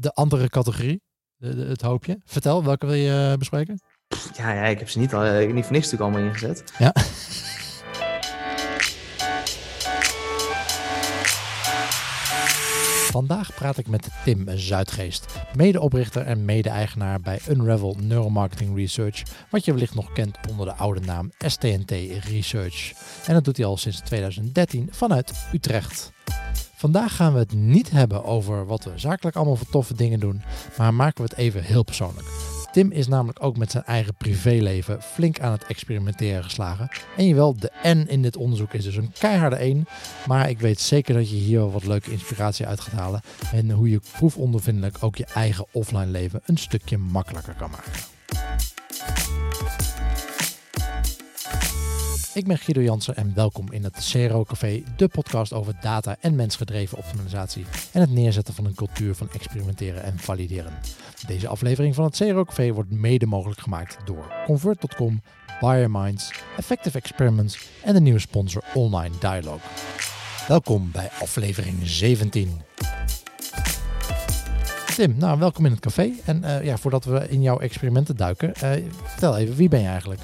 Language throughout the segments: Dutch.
de andere categorie, de, de- het hoopje. Vertel, welke wil je eh, bespreken? Ja, ja, ik heb ze niet, al, ik heb niet voor niks natuurlijk allemaal ingezet. Ja. Vandaag praat ik met Tim Zuidgeest, medeoprichter en mede-eigenaar bij Unravel Neuromarketing Research, wat je wellicht nog kent onder de oude naam STNT Research. En dat doet hij al sinds 2013 vanuit Utrecht. Vandaag gaan we het niet hebben over wat we zakelijk allemaal voor toffe dingen doen, maar maken we het even heel persoonlijk. Tim is namelijk ook met zijn eigen privéleven flink aan het experimenteren geslagen. En jawel, de N in dit onderzoek is dus een keiharde 1. Maar ik weet zeker dat je hier wel wat leuke inspiratie uit gaat halen. En hoe je proefondervindelijk ook je eigen offline leven een stukje makkelijker kan maken. Ik ben Guido Jansen en welkom in het CRO Café, de podcast over data en mensgedreven optimalisatie en het neerzetten van een cultuur van experimenteren en valideren. Deze aflevering van het CRO Café wordt mede mogelijk gemaakt door Convert.com, Biominds, Effective Experiments en de nieuwe sponsor Online Dialogue. Welkom bij aflevering 17. Tim, nou welkom in het café. En eh, ja, voordat we in jouw experimenten duiken, eh, vertel even, wie ben je eigenlijk?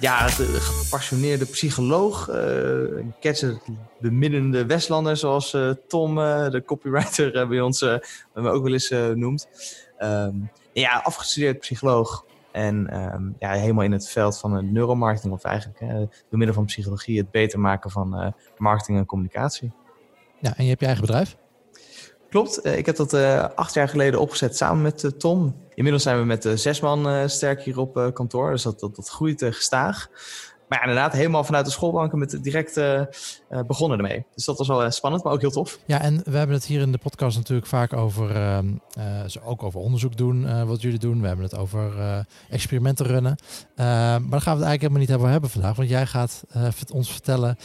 Ja, de gepassioneerde psycholoog, uh, catcher, bemiddende Westlander, zoals uh, Tom, uh, de copywriter bij ons, me ook wel eens noemt. Um, ja, afgestudeerd psycholoog en um, ja, helemaal in het veld van het neuromarketing, of eigenlijk door middel van psychologie het beter maken van marketing en communicatie. Ja, en je hebt je eigen bedrijf? Klopt, ik heb dat acht jaar geleden opgezet samen met Tom. Inmiddels zijn we met zes man sterk hier op kantoor, dus dat, dat, dat groeit gestaag. Maar ja, inderdaad, helemaal vanuit de schoolbanken met direct uh, uh, begonnen ermee. Dus dat was wel uh, spannend, maar ook heel tof. Ja, en we hebben het hier in de podcast natuurlijk vaak over, ook over onderzoek doen, wat jullie doen. We hebben het over experimenten runnen. maar daar gaan we het eigenlijk helemaal niet over hebben vandaag. Want jij gaat ons vertellen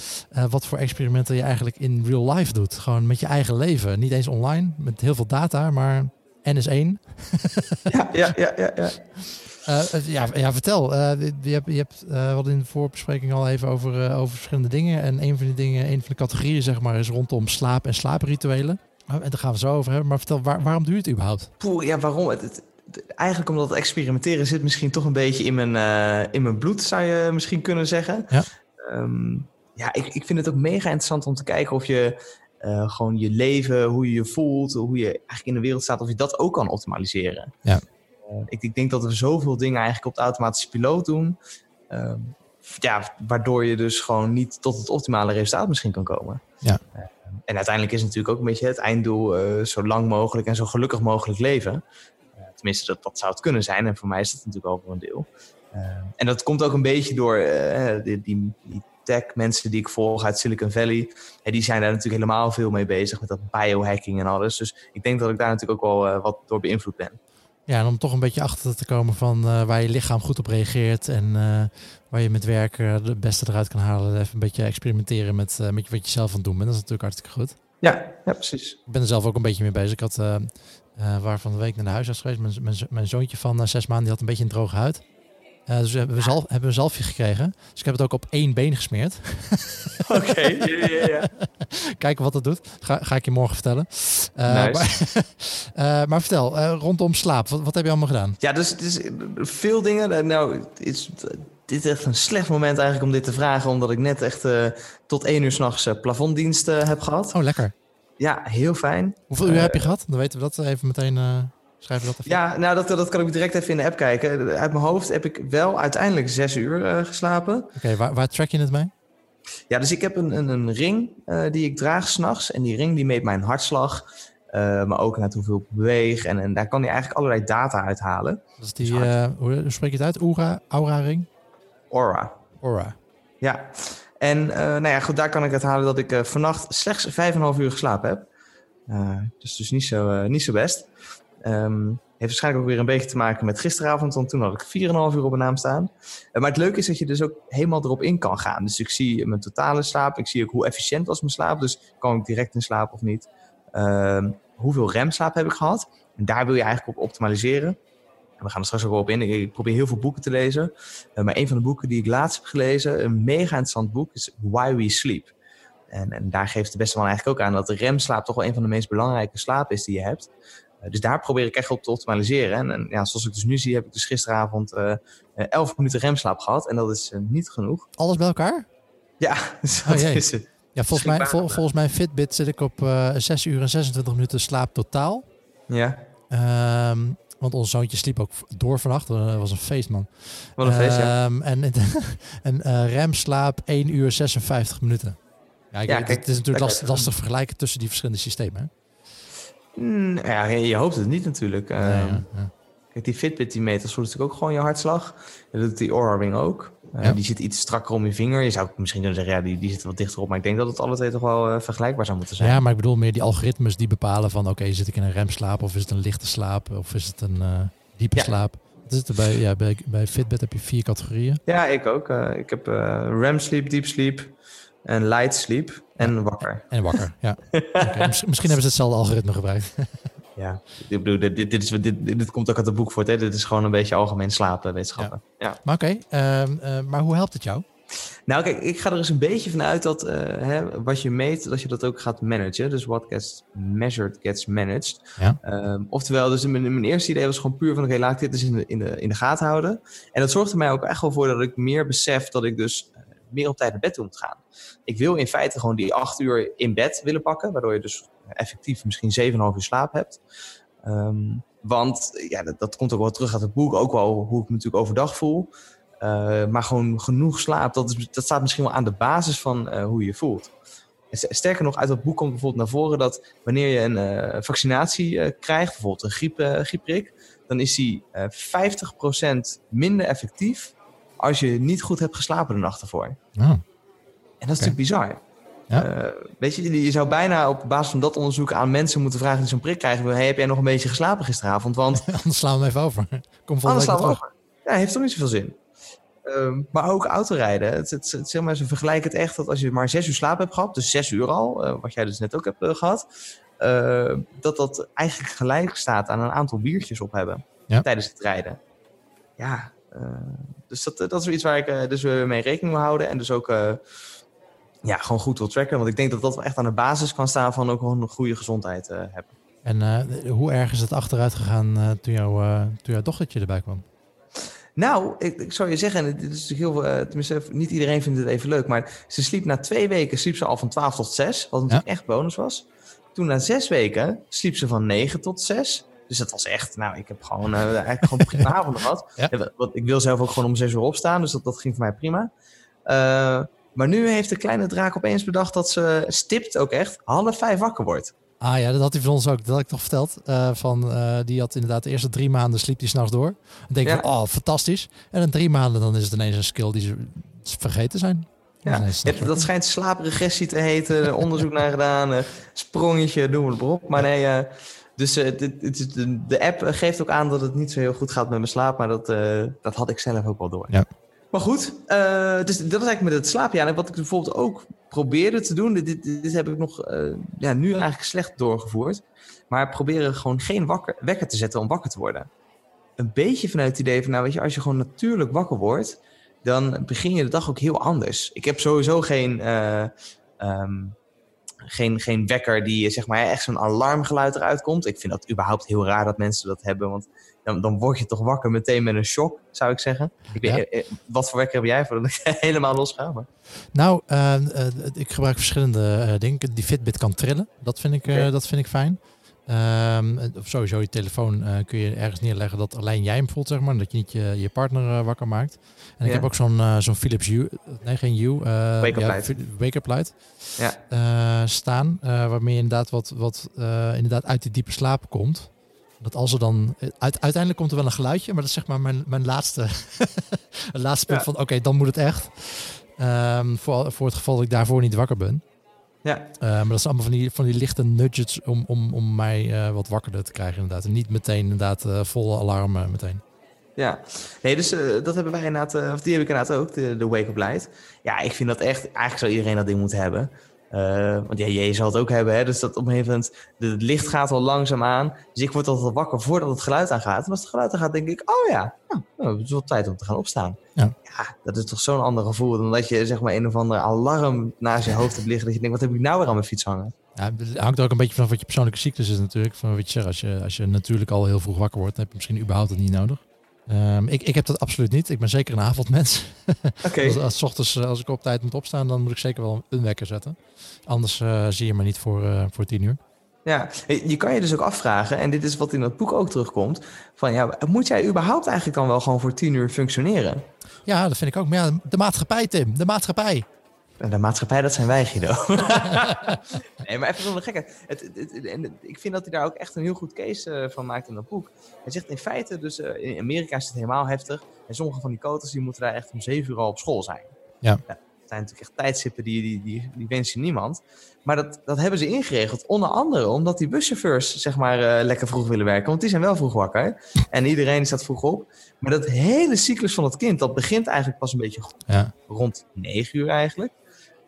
wat voor experimenten je eigenlijk in real life doet. Gewoon met je eigen leven. Niet eens online, met heel veel data, maar N is één. ja, ja, ja, ja. ja. Uh, ja, ja, vertel. Uh, je hebt, je hebt uh, wat in de voorbespreking al even over, over verschillende dingen. En een van die dingen, een van de categorieën, zeg maar, is rondom slaap en slaaprituelen. En daar gaan we zo over hebben. Maar vertel, waar, waarom doe je het überhaupt? Poeh, ja, waarom? Het, het, eigenlijk omdat het experimenteren zit misschien toch een beetje in mijn, in mijn bloed, zou je misschien kunnen zeggen. Ja, um, ja ik, ik vind het ook mega interessant om te kijken of je uh, gewoon je leven, hoe je je voelt, hoe je eigenlijk in de wereld staat, of je dat ook kan optimaliseren. Ja. Uh, ik, ik, denk dat we zoveel dingen eigenlijk op de automatische piloot doen, uh, ja, waardoor je dus gewoon niet tot het optimale resultaat misschien kan komen. Ja. en uiteindelijk is natuurlijk ook een beetje het einddoel zo lang mogelijk en zo gelukkig mogelijk leven. tenminste, dat, dat zou het kunnen zijn en voor mij is dat natuurlijk ook wel een deel. en dat komt ook een beetje door die, die, die tech mensen die ik volg uit Silicon Valley, hè, die zijn daar natuurlijk helemaal veel mee bezig met dat biohacking en alles. Dus ik denk dat ik daar natuurlijk ook wel uh, wat door beïnvloed ben. Ja, en om toch een beetje achter te komen van uh, waar je lichaam goed op reageert en uh, waar je met werk het beste eruit kan halen. Even een beetje experimenteren met, met wat je zelf aan het doen bent. Dat is natuurlijk hartstikke goed. Ja, ja precies. Ik ben er zelf ook een beetje mee bezig. Ik had waar van de week naar de huisarts geweest. Mijn, mijn, mijn zoontje van zes maanden die had een beetje een droge huid. Uh, dus we hebben, we zalf, hebben een zalfje gekregen. Dus ik heb het ook op één been gesmeerd. Oké, okay. Kijken wat dat doet. Ga, ga ik je morgen vertellen. Uh, nice. maar, uh, maar, vertel, rondom slaap, wat, wat, heb je allemaal gedaan? Ja, dus is veel dingen. Nou, is, dit is echt een slecht moment eigenlijk om dit te vragen. Omdat ik net echt tot één uur s'nachts plafonddienst heb gehad. Oh, lekker. Ja, heel fijn. Hoeveel uur heb je gehad? Dan weten we dat even meteen... Schrijf dat even. Ja, nou, dat, dat kan ik direct even in de app kijken. Uit mijn hoofd heb ik wel uiteindelijk zes uur uh, geslapen. Oké, okay, waar, waar track je het mee? Ja, dus ik heb een, een, een ring uh, die ik draag s'nachts. En die ring die meet mijn hartslag. Uh, maar ook net hoeveel ik beweeg. En, en daar kan hij eigenlijk allerlei data uithalen. Dat is die, dus hoe spreek je het uit? Aura, Aura ring? Aura. Aura. Ja. En nou ja, goed, daar kan ik uithalen dat ik vannacht slechts 5,5 uur geslapen heb. dus dus niet zo, niet zo best. Um, heeft waarschijnlijk ook weer een beetje te maken met gisteravond, want toen had ik 4,5 uur op mijn naam staan. Uh, maar het leuke is dat je dus ook helemaal erop in kan gaan. Dus ik zie mijn totale slaap, ik zie ook hoe efficiënt was mijn slaap, dus kan ik direct in slaap of niet. Uh, hoeveel remslaap heb ik gehad? En daar wil je eigenlijk op optimaliseren. En we gaan er straks ook wel op in. Ik probeer heel veel boeken te lezen. Uh, maar een van de boeken die ik laatst heb gelezen, een mega interessant boek, is Why We Sleep. En, en daar geeft de beste man eigenlijk ook aan dat de remslaap toch wel een van de meest belangrijke slapen is die je hebt. Dus daar probeer ik echt op te optimaliseren. En, en, ja, zoals ik dus nu zie, heb ik dus gisteravond uh, 11 minuten remslaap gehad. En dat is niet genoeg. Alles bij elkaar? Ja, dus dat oh, is het. Ja, volgens mij, vol, volgens mijn Fitbit zit ik op 6 uur en 26 minuten slaap totaal. Ja. Um, want ons zoontje sliep ook door vannacht. Dat was een feest, man. Wat een feest, ja. Ehm, en en uh, remslaap 1 uur 56 minuten. Ja, kijk, het is natuurlijk lastig, lastig vergelijken tussen die verschillende systemen. Hè? Mm, ja, je hoopt het niet natuurlijk. Nee, ja, ehm, ja. Kijk, die Fitbit die meet, dat voelt natuurlijk ook gewoon je hartslag. Dat doet die Oura Ring ook. Uh, Die zit iets strakker om je vinger. Je zou misschien kunnen zeggen, ja, die, die zit wat dichter op. Maar ik denk dat het alle twee toch wel uh, vergelijkbaar zou moeten zijn. Ja, maar ik bedoel meer die algoritmes die bepalen van... oké, zit ik in een remslaap of is het een lichte slaap of is het een uh, diepe ja. slaap? Wat is het bij, ja, bij, bij Fitbit heb je vier categorieën. Ja, ik ook. ik heb REM sleep, deep sleep en light sleep en wakker. En wakker, ja. okay, misschien hebben ze hetzelfde algoritme gebruikt. Ja, ik bedoel, dit, dit, is, dit, dit komt ook uit het boek voor. Hè? Dit is gewoon een beetje algemeen slapen, wetenschappen. Ja. ja. Maar oké, ehm, eh, maar hoe helpt het jou? Nou, kijk, ik ga er eens een beetje vanuit dat uh, hè, wat je meet, dat je dat ook gaat managen. Dus what gets measured gets managed. Ja. Um, oftewel, dus mijn, mijn, eerste idee was gewoon puur van, oké, laat ik dit eens in de, in, de, in de gaten houden. En dat zorgde mij ook echt wel voor dat ik meer besef dat ik dus eh, meer op tijd naar bed toe moet gaan. Ik wil in feite gewoon die acht uur in bed willen pakken, waardoor je dus effectief misschien 7,5 uur slaap hebt. Um, want ja, dat, komt ook wel terug uit het boek, ook wel hoe ik me natuurlijk overdag voel. Uh, maar gewoon genoeg slaap, dat, is, dat staat misschien wel aan de basis van uh, hoe je je voelt. Sterker nog, uit dat boek komt bijvoorbeeld naar voren dat wanneer je een uh, vaccinatie krijgt, bijvoorbeeld een griep, griepprik, dan is die 50% minder effectief als je niet goed hebt geslapen de nacht ervoor. Oh. En dat is natuurlijk bizar. Ja. Uh, weet je, je zou bijna op basis van dat onderzoek aan mensen moeten vragen die zo'n prik krijgen. Hey, heb jij nog een beetje geslapen gisteravond? Want anders slaan we hem even over. Kom anders slaan we over. Ja, heeft toch niet zoveel zin. Um, maar ook autorijden. Het, het, het, zeg maar, ze vergelijken het echt dat als je maar zes uur slaap hebt gehad, dus zes uur al, uh, wat jij dus net ook hebt uh, gehad, dat dat eigenlijk gelijk staat aan een aantal biertjes op hebben ja. tijdens het rijden. Ja, dus dat, dat is iets waar ik dus mee rekening wil houden. En dus ook ja, gewoon goed wil tracken. Want ik denk dat dat wel echt aan de basis kan staan van ook gewoon een goede gezondheid uh, hebben. En hoe erg is het achteruit gegaan toen, jouw, toen jouw dochtertje erbij kwam? Nou, ik, ik zou je zeggen, het is heel tenminste, niet iedereen vindt het even leuk, maar ze sliep na twee weken sliep ze al van 12 tot 6, wat natuurlijk ja. echt bonus was. Toen na zes weken sliep ze van 9 tot 6. Dus dat was echt, nou, ik heb gewoon eigenlijk gewoon prima avond gehad. Ja. Ik wil zelf ook gewoon om 6 uur opstaan, dus dat, dat ging voor mij prima. Maar nu heeft de kleine draak opeens bedacht dat ze stipt ook echt half vijf wakker wordt. Ah ja, dat had hij van ons ook, dat had ik toch verteld. Uh, van, uh, die had inderdaad de eerste drie maanden sliep hij s'nachts door. Dan denk je, ja. oh fantastisch. En in drie maanden dan is het ineens een skill die ze vergeten zijn. Ja, dat schijnt slaapregressie te heten. onderzoek naar gedaan. Uh, sprongetje, doen we het op. Maar nee, dus de, de, app geeft ook aan dat het niet zo heel goed gaat met mijn slaap. Maar dat, dat had ik zelf ook wel door. Ja. Maar goed, uh, dus dat was eigenlijk met het slaapje. En wat ik bijvoorbeeld ook probeerde te doen, dit, dit, dit heb ik nog ja, nu eigenlijk slecht doorgevoerd. Maar proberen gewoon geen wakker, wekker te zetten om wakker te worden. Een beetje vanuit het idee van, nou weet je, als je gewoon natuurlijk wakker wordt, dan begin je de dag ook heel anders. Ik heb sowieso geen, um, geen, geen wekker die zeg maar echt zo'n alarmgeluid eruit komt. Ik vind dat überhaupt heel raar dat mensen dat hebben, want dan, dan word je toch wakker meteen met een shock, zou ik zeggen. Ik weet, eh, eh, wat voor wekker heb jij voor dat ik helemaal losga? Maar... Nou, uh, ik gebruik verschillende dingen. Die Fitbit kan trillen, dat vind ik, okay. dat vind ik fijn. Um, of sowieso je telefoon kun je ergens neerleggen dat alleen jij hem voelt, zeg maar. Dat je niet je, je partner wakker maakt. En ik heb ook zo'n zo'n Philips Hue, nee geen Hue. wake-up ja, light. Wake-up light. Ja. staan, waarmee je inderdaad wat, wat inderdaad uit die diepe slaap komt. Dat als er dan. uiteindelijk komt er wel een geluidje, maar dat is zeg maar mijn, mijn laatste, laatste punt van oké, dan moet het echt. Um, voor, voor het geval dat ik daarvoor niet wakker ben. Ja. Uh, maar dat is allemaal van die, van die lichte nudges om, om, om mij uh, wat wakkerder te krijgen inderdaad. En niet meteen inderdaad uh, volle alarm meteen. Ja, nee, dus dat hebben wij inderdaad, of die heb ik inderdaad ook, de, de wake-up light. Ja, ik vind dat echt, eigenlijk zou iedereen dat ding moeten hebben. Uh, want ja, jij zal het ook hebben, hè? dus dat op een gegeven moment, het licht gaat al langzaam aan. Dus ik word altijd wakker voordat het geluid aangaat. En als het geluid aangaat, denk ik, oh ja, nou, nou, het is wel tijd om te gaan opstaan. Ja, ja dat is toch zo'n ander gevoel dan dat je zeg maar een of andere alarm naast je hoofd hebt liggen. Dat je denkt, wat heb ik nou weer aan mijn fiets hangen? Ja, het hangt er ook een beetje vanaf wat je persoonlijke cyclus is natuurlijk. Van wat je zegt, als je, als je natuurlijk al heel vroeg wakker wordt, dan heb je misschien überhaupt het niet nodig. Ehm, ik, ik heb dat absoluut niet. Ik ben zeker een avondmens. Als, als, 's ochtends, eh, als ik op tijd moet opstaan, dan moet ik zeker wel een wekker zetten. Anders eh, zie je me niet voor, eh, voor tien uur. Ja, je kan je dus ook afvragen, en dit is wat in dat boek ook terugkomt, van ja, moet jij überhaupt eigenlijk dan wel gewoon voor tien uur functioneren? Ja, dat vind ik ook. Maar ja, de maatschappij, Tim. De maatschappij. De maatschappij, dat zijn wij, Guido. nee, maar even zonder gekheid. Het, het, het- en ik vind dat hij daar ook echt een heel goed case eh, van maakt in dat boek. Hij zegt in feite, dus eh, in Amerika is het helemaal heftig. En sommige van die koters die moeten daar echt om zeven uur al op school zijn. Ja. dat zijn natuurlijk echt tijdstippen die, die, die, die wens je niemand. Maar dat, dat hebben ze ingeregeld. Onder andere omdat die buschauffeurs zeg maar eh, lekker vroeg willen werken. Want die zijn wel vroeg wakker. En iedereen staat vroeg op. Maar dat hele cyclus van het kind, dat begint eigenlijk pas een beetje Ja. rond 9 uur eigenlijk.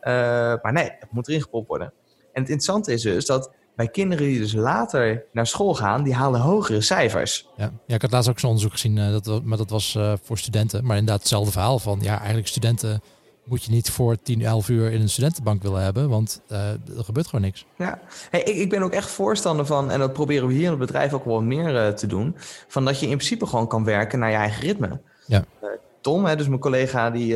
Eh, maar nee, het moet erin gepopt worden. En het interessante is dus dat bij kinderen die dus later naar school gaan, die halen hogere cijfers. Ja. ja, ik had laatst ook zo'n onderzoek gezien, eh, dat, maar dat was eh, voor studenten. Maar inderdaad hetzelfde verhaal van, ja, eigenlijk studenten moet je niet voor 10, 11 uur in een studentenbank willen hebben, want eh, er gebeurt gewoon niks. Ja, hey, ik, ik ben ook echt voorstander van, en dat proberen we hier in het bedrijf ook wel meer te doen, van dat je in principe gewoon kan werken naar je eigen ritme. Ja. Tom, hè, dus mijn collega, die,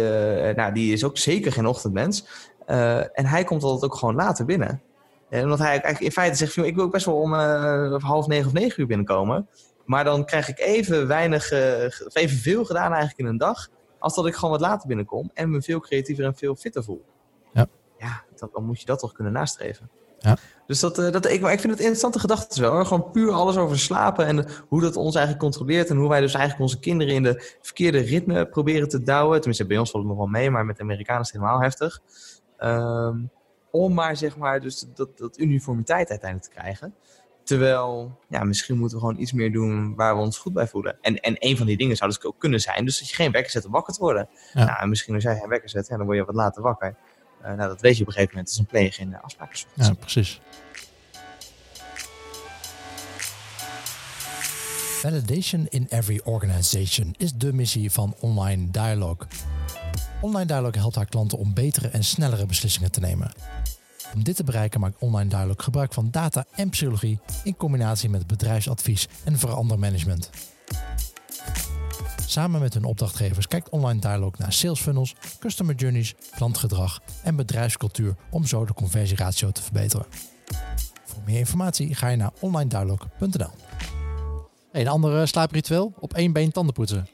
nou, die is ook zeker geen ochtendmens. Eh, en hij komt altijd ook gewoon later binnen. En omdat hij eigenlijk in feite zegt, ik wil ook best wel om eh, half negen of negen uur binnenkomen. Maar dan krijg ik even weinig, eh, of even veel gedaan eigenlijk in een dag, als dat ik gewoon wat later binnenkom en me veel creatiever en veel fitter voel. Ja. Ja, dan, dan moet je dat toch kunnen nastreven. Ja. Dus dat, eh, dat, ik, maar ik vind het interessante gedachten wel. Hoor. Gewoon puur alles over slapen en hoe dat ons eigenlijk controleert. En hoe wij dus eigenlijk onze kinderen in de verkeerde ritme proberen te douwen. Tenminste, bij ons valt het nog wel mee, maar met de Amerikanen is het helemaal heftig. Ehm, om maar zeg maar dus dat, dat uniformiteit uiteindelijk te krijgen. Terwijl, ja, misschien moeten we gewoon iets meer doen waar we ons goed bij voelen. En, en een van die dingen zou dus ook kunnen zijn, dus dat je geen wekker zet om wakker te worden. Ja. Nou, en misschien als jij geen wekker zet, ja, dan word je wat later wakker. Eh, nou, dat weet je op een gegeven moment. Dat is een pleeg in de afspraken. Ja, precies. Validation in every organization is de missie van Online Dialogue. Online Dialogue helpt haar klanten om betere en snellere beslissingen te nemen. Om dit te bereiken maakt Online Dialogue gebruik van data en psychologie in combinatie met bedrijfsadvies en verandermanagement. Samen met hun opdrachtgevers kijkt Online Dialogue naar sales funnels, customer journeys, klantgedrag en bedrijfscultuur om zo de conversieratio te verbeteren. Voor meer informatie ga je naar onlinedialogue.nl. Hey, een ander slaapritueel, op één been tanden poetsen.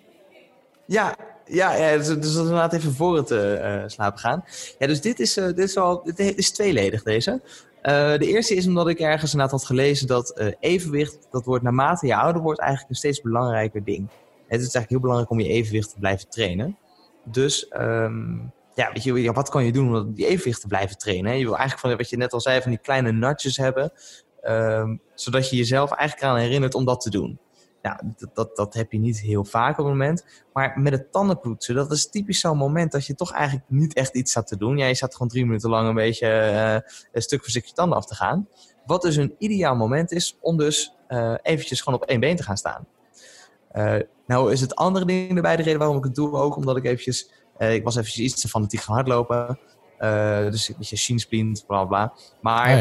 Ja, ja, dus, dus inderdaad even voor het eh, slapen gaan. Ja, dus dit is, eh, dit is, al, dit is tweeledig deze. De eerste is omdat ik ergens inderdaad had gelezen dat evenwicht, dat wordt naarmate je ouder wordt eigenlijk een steeds belangrijker ding. Het is eigenlijk heel belangrijk om je evenwicht te blijven trainen. Dus ehm, ja, wat kan je doen om die evenwicht te blijven trainen? Je wil eigenlijk van wat je net al zei, van die kleine nudges hebben. ehm, zodat je jezelf eigenlijk eraan herinnert om dat te doen. Nou, dat, dat, dat heb je niet heel vaak op het moment. Maar met het tandenpoetsen, dat is typisch zo'n moment dat je toch eigenlijk niet echt iets staat te doen. Ja, je staat gewoon drie minuten lang een beetje eh, een stuk voor stuk je tanden af te gaan. Wat dus een ideaal moment is om dus eh, eventjes gewoon op één been te gaan staan. Eh, nou is het andere ding erbij, de reden waarom ik het doe, ook omdat ik eventjes... ik was eventjes iets te fanatiek gaan hardlopen. Dus een beetje schiensplint, bla bla. Maar Oh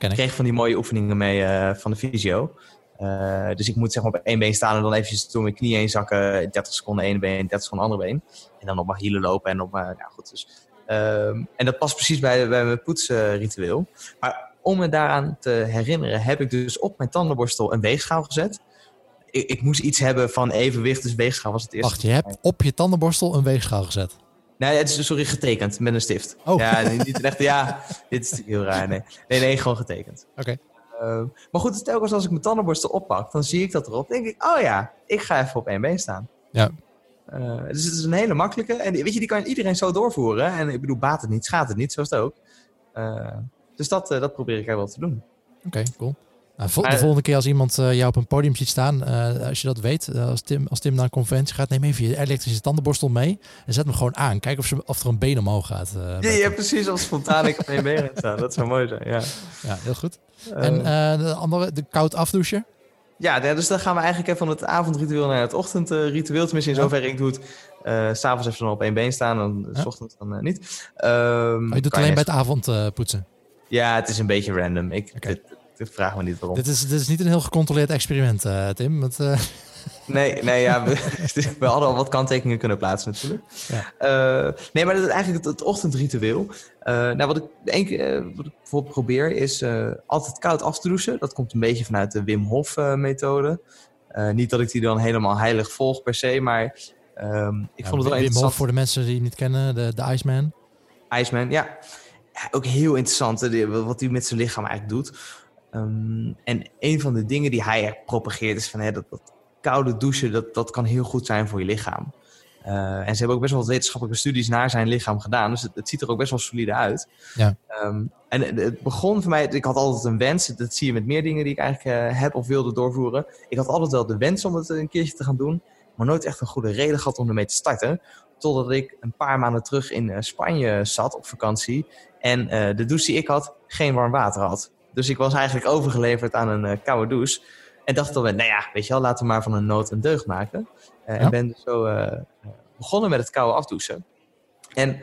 ja, ik kreeg van die mooie oefeningen mee van de fysio. Eh, dus ik moet zeg maar op één been staan en dan eventjes door mijn knie heen zakken. 30 seconden één been, 30 seconden andere been. En dan op mijn hielen lopen en op mijn... Nou goed, dus... ehm, en dat past precies bij, bij mijn poetsritueel. maar om me daaraan te herinneren heb ik dus op mijn tandenborstel een weegschaal gezet. Ik, ik moest iets hebben van evenwicht, dus weegschaal was het eerste. Wacht, je hebt op je tandenborstel een weegschaal gezet. Nee, het is sorry, getekend met een stift. Oh. Ja, niet echt, ja, dit is heel raar. Nee, nee, nee gewoon getekend. Oké. Uh, maar goed, telkens als ik mijn tandenborstel oppak, dan zie ik dat erop. denk ik, oh ja, ik ga even op één been staan. Ja. Uh, dus het is een hele makkelijke. En weet je, die kan iedereen zo doorvoeren. En ik bedoel, baat het niet, schaadt het niet, zo is het ook. Uh, dus dat, dat probeer ik wel te doen. Oké, okay, cool. Nou, vol, de volgende keer als iemand uh, jou op een podium ziet staan, uh, als je dat weet, uh, als, Tim, als Tim naar een conferentie gaat, neem even je elektrische tandenborstel mee en zet hem gewoon aan. Kijk of, ze, of er een been omhoog gaat. ja, ja, precies. Als spontaan ik op één been staan. Dat zou mooi zijn, ja. Ja, heel goed. en de andere, de koud afdouchen? Ja, dus dan gaan we eigenlijk even van het avondritueel naar het ochtendritueel. Tenminste, in zoverre ik doe het. Uh, S'avonds even dan op één been staan, dan ja. s ochtends dan uh, niet. Um, oh, je doet alleen bij het avondpoetsen? Ja, het is een beetje random. Ik dit, dit vraag me niet waarom. Dit is, dit is niet een heel gecontroleerd experiment, eh, Tim. Eh, Nee, nee ja, we, we hadden al wat kanttekeningen kunnen plaatsen natuurlijk. Ja. Eh, nee, maar dat is eigenlijk het, het ochtendritueel. Nou, wat ik, eh, wat ik bijvoorbeeld probeer is altijd koud af te douchen. Dat komt een beetje vanuit de Wim Hof methode. Niet dat ik die dan helemaal heilig volg per se, maar ehm, ik ja, vond het wel Wim Hof interessant. voor de mensen die het niet kennen, de, de Iceman. Iceman, ja. ja. Ook heel interessant wat hij met zijn lichaam eigenlijk doet. Ehm, en een van de dingen die hij propageert is van hè, dat, dat koude douchen, dat, dat kan heel goed zijn voor je lichaam. Eh, en ze hebben ook best wel wat wetenschappelijke studies naar zijn lichaam gedaan. Dus het, het ziet er ook best wel solide uit. Ja. Ehm, en het, het begon voor mij, ik had altijd een wens. Dat zie je met meer dingen die ik eigenlijk eh, heb of wilde doorvoeren. Ik had altijd wel de wens om het een keertje te gaan doen. Maar nooit echt een goede reden gehad om ermee te starten. Totdat ik een paar maanden terug in eh, Spanje zat op vakantie. En de douche die ik had, geen warm water had. Dus ik was eigenlijk overgeleverd aan een eh, koude douche. En dacht dan, nou ja, weet je wel, laten we maar van een nood een deugd maken. Eh, Ja. En ben dus zo eh, begonnen met het koude afdouchen. En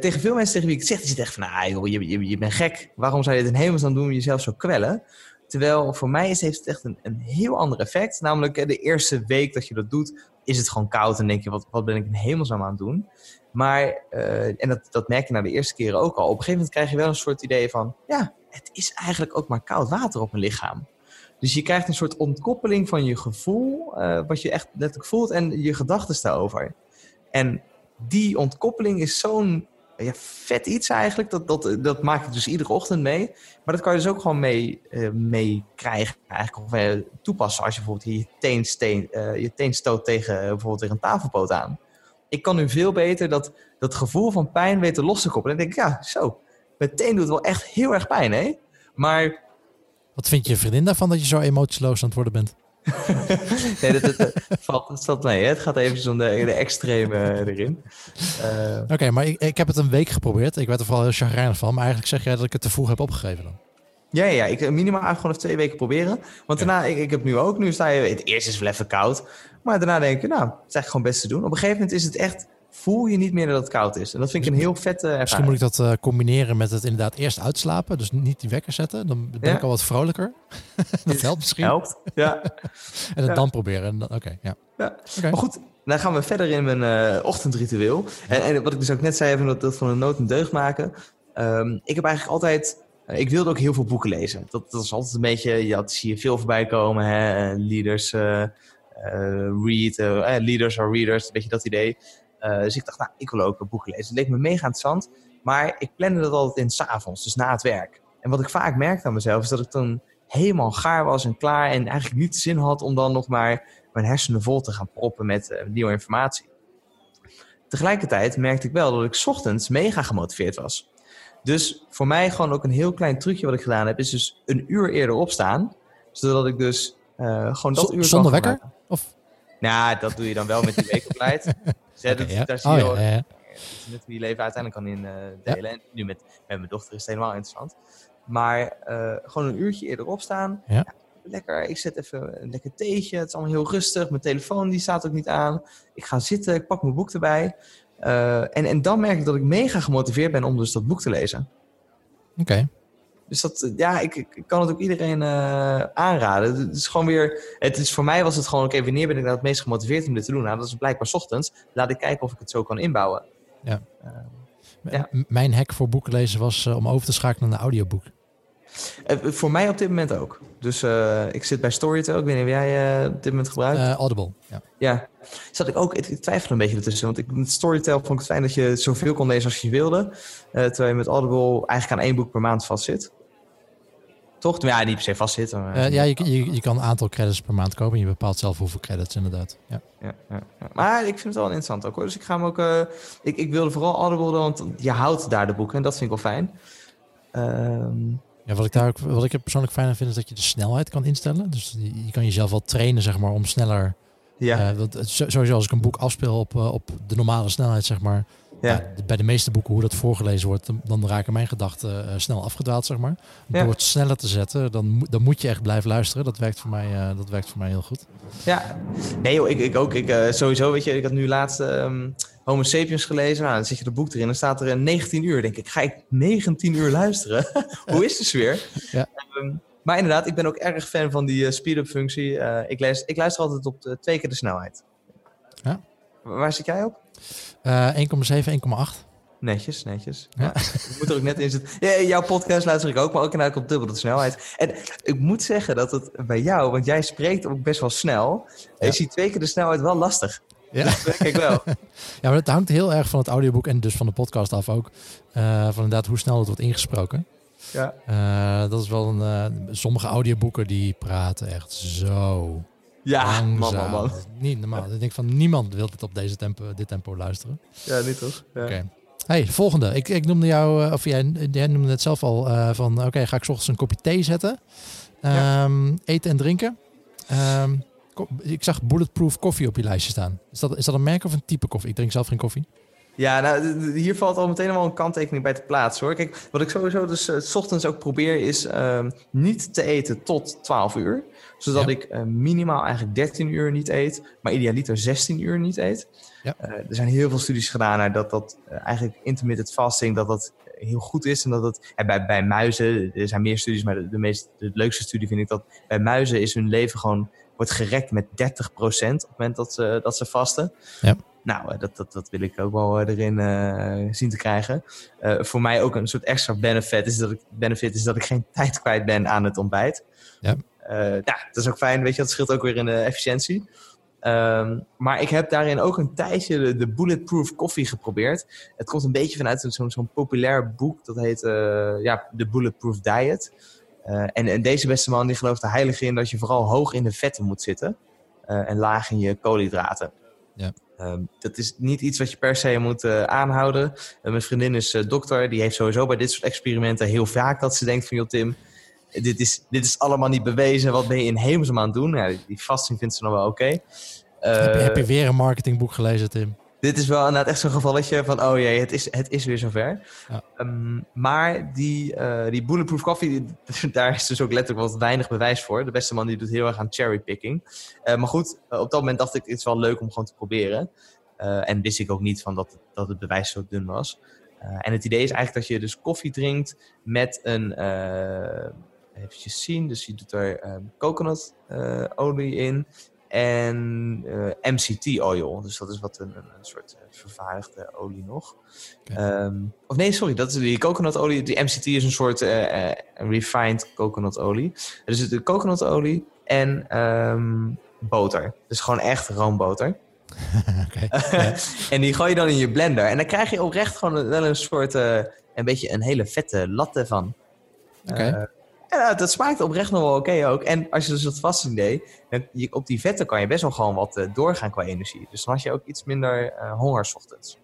tegen veel mensen tegen wie ik het zeg, die zitten echt van, ah joh, je, je, je bent gek. Waarom zou je het in hemelsnaam doen, jezelf zo kwellen? Terwijl voor mij is, heeft het echt een, een heel ander effect. Namelijk de eerste week dat je dat doet, is het gewoon koud. En denk je, wat, wat ben ik in hemelsnaam aan het doen? Maar, eh, en dat, dat merk je na de eerste keren ook al. Op een gegeven moment krijg je wel een soort idee van... ja, het is eigenlijk ook maar koud water op mijn lichaam. Dus je krijgt een soort ontkoppeling van je gevoel... eh, wat je echt letterlijk voelt en je gedachten daarover. En die ontkoppeling is zo'n ja, vet iets eigenlijk. Dat, dat, dat maak ik dus iedere ochtend mee. Maar dat kan je dus ook gewoon mee, eh, mee krijgen. Eigenlijk, of eh, toepassen als je bijvoorbeeld je teen, steen, eh, je teen stoot tegen bijvoorbeeld tegen een tafelpoot aan. Ik kan nu veel beter dat, dat gevoel van pijn weten los te koppelen. En dan denk ik, ja, zo. Mijn teen doet wel echt heel erg pijn, hè? Maar Wat vind je vriendin daarvan dat je zo emotieloos aan het worden bent? nee, dat, dat, dat valt, dat valt mee. Hè? Het gaat even om de, de extreme eh, erin. Eh, Oké, maar ik, ik heb het een week geprobeerd. Ik werd er vooral heel chagrijnig van. Maar eigenlijk zeg jij dat ik het te vroeg heb opgegeven dan. Ja, ja, ja, ik minimaal eigenlijk gewoon even twee weken proberen. Want daarna, ik, ik heb nu ook, nu sta je, het eerste is wel even koud. Maar daarna denk je, nou, het is eigenlijk gewoon best te doen. Op een gegeven moment is het echt, voel je niet meer dat het koud is. En dat vind ik een heel vette Misschien ervaring. moet ik dat eh, combineren met het inderdaad eerst uitslapen. Dus niet die wekker zetten. Dan ben Ja. ik al wat vrolijker. dat helpt misschien. Helpt, ja. En het Ja. dan proberen. Oké, ja. ja. Maar goed, dan gaan we verder in mijn eh, ochtendritueel. En, en wat ik dus ook net zei, even dat, dat van een nood een deugd maken. Ehm, ik heb eigenlijk altijd... eh, ik wilde ook heel veel boeken lezen. Dat, dat is altijd een beetje... Ja, dat zie je veel voorbij komen. Hè? Leaders read. leaders are readers. Een beetje dat idee. Eh, dus ik dacht, nou, ik wil ook boeken lezen. Het leek me mega interessant. Maar ik plande dat altijd in 's avonds, dus na het werk. En wat ik vaak merkte aan mezelf... is dat ik dan helemaal gaar was en klaar... en eigenlijk niet de zin had om dan nog maar mijn hersenen vol te gaan proppen met eh, nieuwe informatie. Tegelijkertijd merkte ik wel dat ik 's ochtends mega gemotiveerd was. Dus voor mij gewoon ook een heel klein trucje wat ik gedaan heb, is dus een uur eerder opstaan. Zodat ik dus eh, gewoon dat Z- uur kan zonder wekker? Of? Nou, dat doe je dan wel met die weekopleid. Dat- ja. Daar zie je ja, ja, ja. met wie je leven uiteindelijk kan in eh, delen. En nu met, met mijn dochter is het helemaal interessant. Maar eh, gewoon een uurtje eerder opstaan. Ja. lekker, ik zet even een lekker theetje. Het is allemaal heel rustig. Mijn telefoon die staat ook niet aan. Ik ga zitten, ik pak mijn boek erbij. Eh, en, en dan merk ik dat ik mega gemotiveerd ben om dus dat boek te lezen. Oké. Dus dat, eh, ja, ik, ik kan het ook iedereen eh, aanraden. Het is gewoon weer, het is, voor mij was het gewoon, oké, wanneer ben ik nou het meest gemotiveerd om dit te doen? Nou, dat is blijkbaar 's ochtends. Laat ik kijken of ik het zo kan inbouwen. Ja. Eh, M- Ja. m- Mijn hack voor boeken lezen was eh, om over te schakelen naar een audioboek. Voor mij op dit moment ook. Dus ik zit bij Storytel. Ik weet niet of jij op dit moment gebruikt. Audible. Ja. Ja. Zat ik ook, ik, twijfel een beetje ertussen. Want ik, met Storytel vond ik het fijn dat je zoveel kon lezen als je wilde. Terwijl je met Audible eigenlijk aan één boek per maand vastzit. Toch? Ja, niet per se vastzit. Maar, Eh, ja, je, je, je kan een aantal credits per maand kopen. En je bepaalt zelf hoeveel credits inderdaad. Ja. ja, ja, ja. Maar ik vind het wel interessant ook hoor. Dus ik ga hem ook. eh, ik, ik wilde vooral Audible, want je houdt daar de boeken en dat vind ik wel fijn. Ehm, Ja, wat ik daar ook, wat ik er persoonlijk fijn aan vind, is dat je de snelheid kan instellen. Dus je, je kan jezelf wel trainen, zeg maar, om sneller. ja, eh, want sowieso als ik een boek afspeel op, op de normale snelheid, zeg maar. Ja. de- bij de meeste boeken, hoe dat voorgelezen wordt, dan, raken mijn gedachten eh, snel afgedwaald, zeg maar. Ja. Door het sneller te zetten, dan, moet- dan moet je echt blijven luisteren. Dat werkt voor mij, eh, dat werkt voor mij heel goed. Ja, nee joh, ik, ik ook. Ik, eh, sowieso, weet je, ik had nu laatst, ehm, Homo sapiens gelezen. Nou, dan zit je het boek erin. Dan staat er een 19 uur. denk ik, ga ik 19 uur luisteren? Hoe is de sfeer? Ja. Ehm, maar inderdaad, ik ben ook erg fan van die uh, speed-up functie. Uh, ik, lees, ik luister altijd op de, twee keer de snelheid. Ja. Waar zit jij op? Uh, 1,7, 1,8. Netjes, netjes. Ja. ik moet er ook net in zitten. Ja, jouw podcast luister ik ook, maar ook inderdaad op dubbel de snelheid. En ik moet zeggen dat het bij jou, want jij spreekt ook best wel snel. Ja. Je ziet twee keer de snelheid wel lastig. Ja. Dat ik wel. ja, maar het hangt heel erg van het audioboek en dus van de podcast af ook. Uh, van inderdaad hoe snel het wordt ingesproken. Ja. Uh, dat is wel een. Uh, sommige audioboeken die praten echt zo. Ja, man, man, man. Niet normaal. Ik denk van niemand wil dit op deze tempo, dit tempo luisteren. Ja, niet toch? Ja. Oké. Okay. Hey, volgende. Ik, ik noemde jou, of jij, jij noemde het zelf al, uh, van oké, okay, ga ik s ochtends een kopje thee zetten. Um, ja. Eten en drinken. Um, ik zag Bulletproof koffie op je lijstje staan. Is dat, is dat een merk of een type koffie? Ik drink zelf geen koffie. Ja, nou, hier valt al meteen wel een kanttekening bij te plaatsen hoor. Kijk, wat ik sowieso dus uh, s ochtends ook probeer is uh, niet te eten tot 12 uur. Zodat ja. ik uh, minimaal eigenlijk 13 uur niet eet, maar idealiter 16 uur niet eet. Ja. er zijn heel veel studies gedaan naar dat dat eigenlijk intermittent fasting, dat dat heel goed is. En dat het bij, bij muizen, er zijn meer studies, maar de, de, meest, de leukste studie vind ik dat bij muizen is hun leven gewoon wordt gerekt met 30% op het moment dat ze, dat ze vasten. Ja. Nou, dat, dat, dat wil ik ook wel erin uh, zien te krijgen. Uh, voor mij ook een soort extra benefit is, dat ik, benefit is dat ik geen tijd kwijt ben aan het ontbijt. Ja. Uh, nou, dat is ook fijn, weet je, dat scheelt ook weer in de efficiëntie. Um, maar ik heb daarin ook een tijdje de, de Bulletproof Coffee geprobeerd. Het komt een beetje vanuit zo'n zo'n populair boek, dat heet ja, The Bulletproof Diet. Uh, en, en, deze beste man die gelooft er heilig in dat je vooral hoog in de vetten moet zitten uh, en laag in je koolhydraten. Ja. Um, dat is niet iets wat je per se moet aanhouden. mijn vriendin is dokter, die heeft sowieso bij dit soort experimenten heel vaak dat ze denkt van joh Tim, dit is, dit is allemaal niet bewezen, wat ben je in hemelsnaam aan het doen? Ja, die, fasting vindt ze nog wel oké. Okay. heb, je, heb je weer een marketingboek gelezen Tim? Dit is wel inderdaad echt zo'n gevalletje van, oh jee, het is, het is weer zover. Ja. Um, maar die, uh, die Bulletproof Coffee, daar is dus ook letterlijk wat weinig bewijs voor. De beste man die doet heel erg aan cherrypicking. Uh, maar goed, op dat moment dacht ik, het is wel leuk om gewoon te proberen. en wist ik ook niet van dat, dat het bewijs zo dun was. en het idee is eigenlijk dat je dus koffie drinkt met een, even zien, dus je doet er um, coconutolie in en uh, MCT oil. Dus dat is wat een, een, een soort uh, vervaardigde olie nog. Okay. Um, of nee, sorry, dat is die coconutolie. Die MCT is een soort uh, refined coconutolie. Er zit de coconutolie en um, boter. Dus gewoon echt roomboter. en die gooi je dan in je blender. En dan krijg je oprecht gewoon wel een soort, een beetje een hele vette latte van. Okay. Ja, dat smaakt oprecht nog wel oké okay ook. En als je dus wat vasting deed, op die vetten kan je best wel gewoon wat uh, doorgaan qua energie. Dus dan had je ook iets minder uh, honger 's ochtends.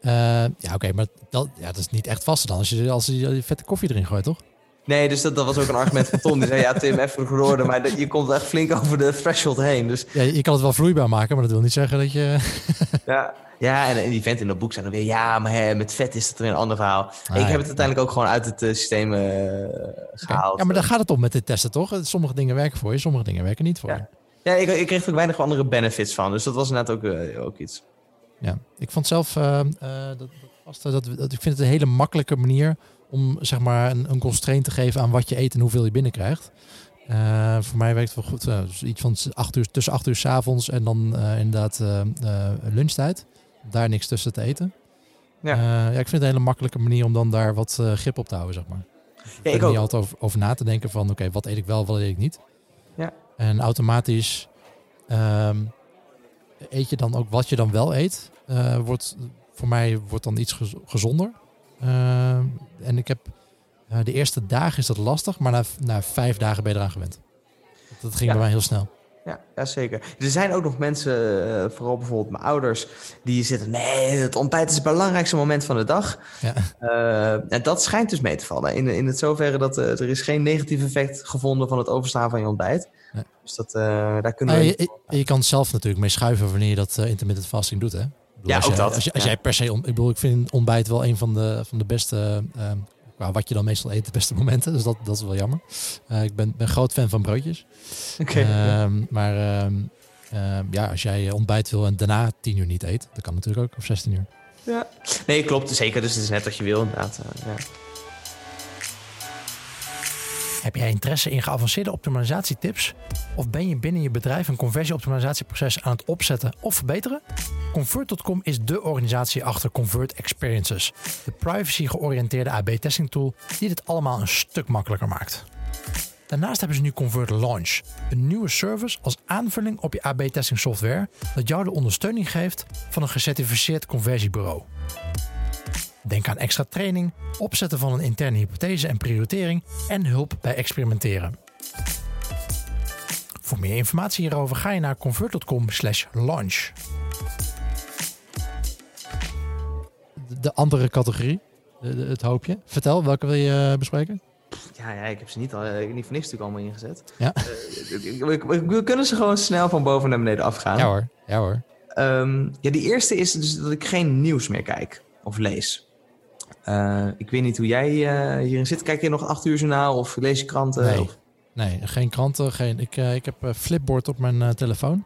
Uh, ja, oké, okay, maar dat, ja, dat is niet echt vast dan als je, als je die vette koffie erin gooit, toch? Nee, dus dat, dat was ook een argument van Tom. Die zei, ja Tim, even geworden, maar dat, je komt echt flink over de threshold heen. Dus... Ja, je kan het wel vloeibaar maken, maar dat wil niet zeggen dat je... ja, ja, en, en die vent in dat boek zei dan weer... ja, maar hè, met vet is het weer een ander verhaal. Ah, ik heb het uiteindelijk ook gewoon uit het uh, systeem uh, gehaald. Ja, maar daar gaat het om met dit testen, toch? Sommige dingen werken voor je, sommige dingen werken niet voor je. Ja, ik, ik kreeg er ook weinig andere benefits van. Dus dat was inderdaad ook, uh, ook iets. Ja, ik vond zelf... dat, dat, dat, dat, ik vind het een hele makkelijke manier... om zeg maar een, een constraint te geven aan wat je eet en hoeveel je binnenkrijgt. Uh, voor mij werkt het wel goed. Uh, dus iets van acht uur, tussen 8 uur s avonds en dan uh, inderdaad lunchtijd daar niks tussen te eten. Ja. Uh, ja, ik vind het een hele makkelijke manier om dan daar wat uh, grip op te houden, zeg maar. Ja, ik er niet altijd over, over, na te denken van, oké, okay, wat eet ik wel, wat eet ik niet. Ja. En automatisch um, eet je dan ook wat je dan wel eet. Uh, wordt, voor mij wordt dan iets gez gezonder. en ik heb, de eerste dagen is dat lastig, maar na, na vijf dagen ben je eraan gewend. Dat ging ja. bij mij heel snel. Ja, ja, zeker. Er zijn ook nog mensen, uh, vooral bijvoorbeeld mijn ouders, die zitten... nee, het ontbijt is het belangrijkste moment van de dag. Ja. Uh, en dat schijnt dus mee te vallen. In, in het zoverre dat uh, er is geen negatief effect gevonden van het overslaan van je ontbijt. Dus dat, daar kunnen we... Ah, je, je, je, kan zelf natuurlijk mee schuiven wanneer je dat intermittent fasting doet, hè? Bedoel, ja, als ook jij, dat. Als, je, als ja. jij per se... Ik bedoel, ik vind ontbijt wel een van de, van de beste... Nou, wat je dan meestal eet, de beste momenten. Dus dat, dat is wel jammer. Uh, ik ben, ben groot fan van broodjes. Okay, uh, maar uh, Ehm, ja, als jij ontbijt wil en daarna 10 uur niet eet, dat kan natuurlijk ook, of 16 uur. Ja. Nee, klopt. Zeker. Dus het is net wat je wil, inderdaad. eh, ja. Heb jij interesse in geavanceerde optimalisatietips? Of ben je binnen je bedrijf een conversieoptimalisatieproces aan het opzetten of verbeteren? Convert.com is de organisatie achter Convert Experiences, de privacy-georiënteerde AB-testing tool die dit allemaal een stuk makkelijker maakt. Daarnaast hebben ze nu Convert Launch, een nieuwe service als aanvulling op je AB-testing software dat jou de ondersteuning geeft van een gecertificeerd conversiebureau. Denk aan extra training, opzetten van een interne hypothese en prioritering en hulp bij experimenteren. Voor meer informatie hierover ga je naar convert.com/launch. De andere categorie, het hoopje. Vertel, welke wil je eh, bespreken? Ja, ja, ik heb ze niet, al, ik heb niet voor niks natuurlijk allemaal ingezet. Ja. Eh, we, we- we kunnen ze gewoon snel van boven naar beneden afgaan. Ja hoor, ja hoor. Ehm, ja, die eerste is dus dat ik geen nieuws meer kijk of lees. Eh, ik weet niet hoe jij eh, hierin zit. Kijk je nog acht uur journaal of lees je kranten? Nee. Of- Nee, geen kranten. Geen, ik, eh, ik heb Flipboard op mijn telefoon.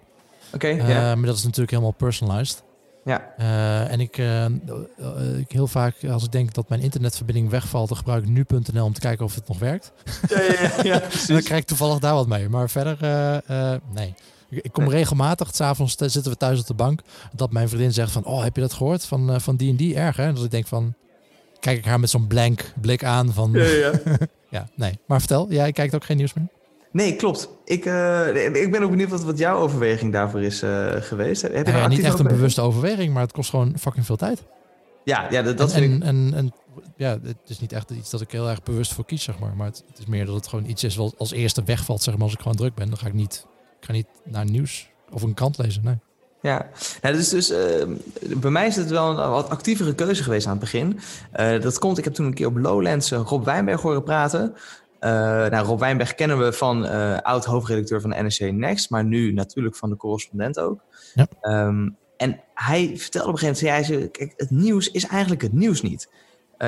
Oké. Maar dat is natuurlijk helemaal personalized. ja. En ik, ik heel vaak, als ik denk dat mijn internetverbinding wegvalt, dan gebruik ik nu.nl om te kijken of het nog werkt. Ja, ja, ja, En dan krijg ik toevallig daar wat mee. Maar verder, nee. Ik, kom regelmatig, s'avonds zitten we thuis op de bank, dat mijn vriendin zegt van, oh, heb je dat gehoord van, van die en die erg, hè? En dat ik denk van, kijk ik haar met zo'n blank blik aan van, Ja, ja, ja. nee. Maar vertel, jij kijkt ook geen nieuws meer? Nee, klopt. Ik, eh, ik ben ook benieuwd wat, wat jouw overweging daarvoor is eh, geweest. Heb je Nou ja, niet echt een bewuste overweging, maar het kost gewoon fucking veel tijd. Ja, ja dat, dat en, vind ik... en, en, en ja, het is niet echt iets dat ik heel erg bewust voor kies, zeg maar. Maar het, het is meer dat het gewoon iets is wat als eerste wegvalt, zeg maar. Als ik gewoon druk ben, dan ga ik niet, ik ga niet naar nieuws of een krant lezen. Nee. Ja, nou, dus, dus eh, bij mij is het wel een wat actievere keuze geweest aan het begin. Eh, dat komt, ik heb toen een keer op Lowlands eh, Rob Wijnberg horen praten. Eh, nou, Rob Wijnberg kennen we van oud-hoofdredacteur van de NRC Next, maar nu natuurlijk van de correspondent ook. Ja. Ehm, en hij vertelde op een gegeven moment, zei kijk, het nieuws is eigenlijk het nieuws niet.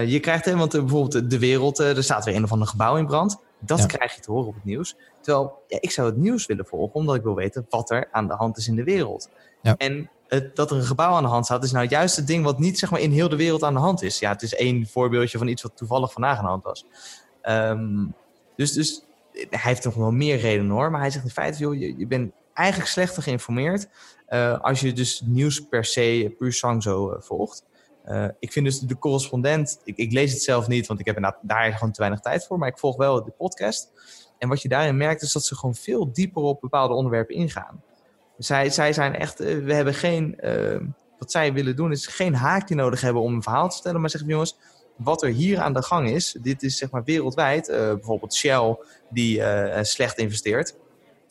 Je krijgt, hè, want bijvoorbeeld de wereld, er staat weer een of ander gebouw in brand. Dat Ja. krijg je te horen op het nieuws. Terwijl ja, ik zou het nieuws willen volgen, omdat ik wil weten wat er aan de hand is in de wereld. En het, dat er een gebouw aan de hand staat, is nou juist het ding wat niet zeg maar, in heel de wereld aan de hand is. Ja, het is één voorbeeldje van iets wat toevallig vandaag aan de hand was. Ehm, dus, dus hij heeft nog wel meer redenen hoor. Maar hij zegt in feite, joh, je, je bent eigenlijk slechter geïnformeerd eh, als je dus nieuws per se, puur sang zo eh, volgt. Eh, ik vind dus de correspondent, ik, ik lees het zelf niet, want ik heb daar gewoon te weinig tijd voor. Maar ik volg wel de podcast. En wat je daarin merkt is dat ze gewoon veel dieper op bepaalde onderwerpen ingaan. Zij, zij zijn echt, eh, we hebben geen, eh, wat zij willen doen is geen haakje nodig hebben om een verhaal te vertellen. Maar zeggen jongens, wat er hier aan de gang is, dit is zeg maar wereldwijd. eh, bijvoorbeeld Shell die eh, slecht investeert.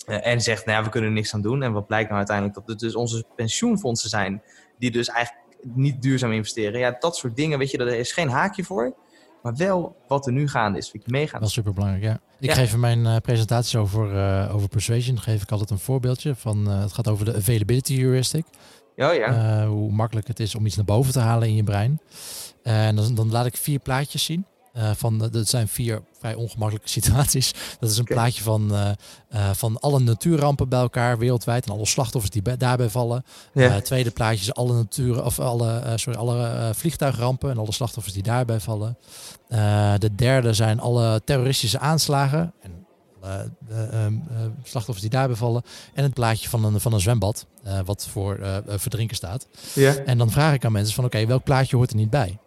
en zegt, nou ja, we kunnen er niks aan doen. En wat blijkt nou uiteindelijk dat het dus onze pensioenfondsen zijn die dus eigenlijk niet duurzaam investeren. Ja, dat soort dingen, weet je, daar is geen haakje voor. Maar wel wat er nu gaande is, vind ik meegaan. Wel super belangrijk, ja. Ik Ja. geef in mijn eh, presentaties over, eh, over persuasion, geef ik altijd een voorbeeldje van, eh, het gaat over de availability heuristic. Ja, ja. Hoe makkelijk het is om iets naar boven te halen in je brein. en dan, dan laat ik vier plaatjes zien. Eh, van, de- dat zijn vier vrij ongemakkelijke situaties. Dat is een plaatje van, eh, eh, van alle natuurrampen bij elkaar wereldwijd en alle slachtoffers die bij- daarbij vallen. ja. Eh, tweede plaatje is alle natuur of alle, eh, sorry, alle eh, vliegtuigrampen en alle slachtoffers die daarbij vallen. Eh, de derde zijn alle terroristische aanslagen en eh, ehm, eh, slachtoffers die daarbij vallen. En het plaatje van een, van een zwembad, eh, wat voor eh, eh, verdrinken staat. ja. En dan vraag ik aan mensen van oké, welk plaatje hoort er niet bij?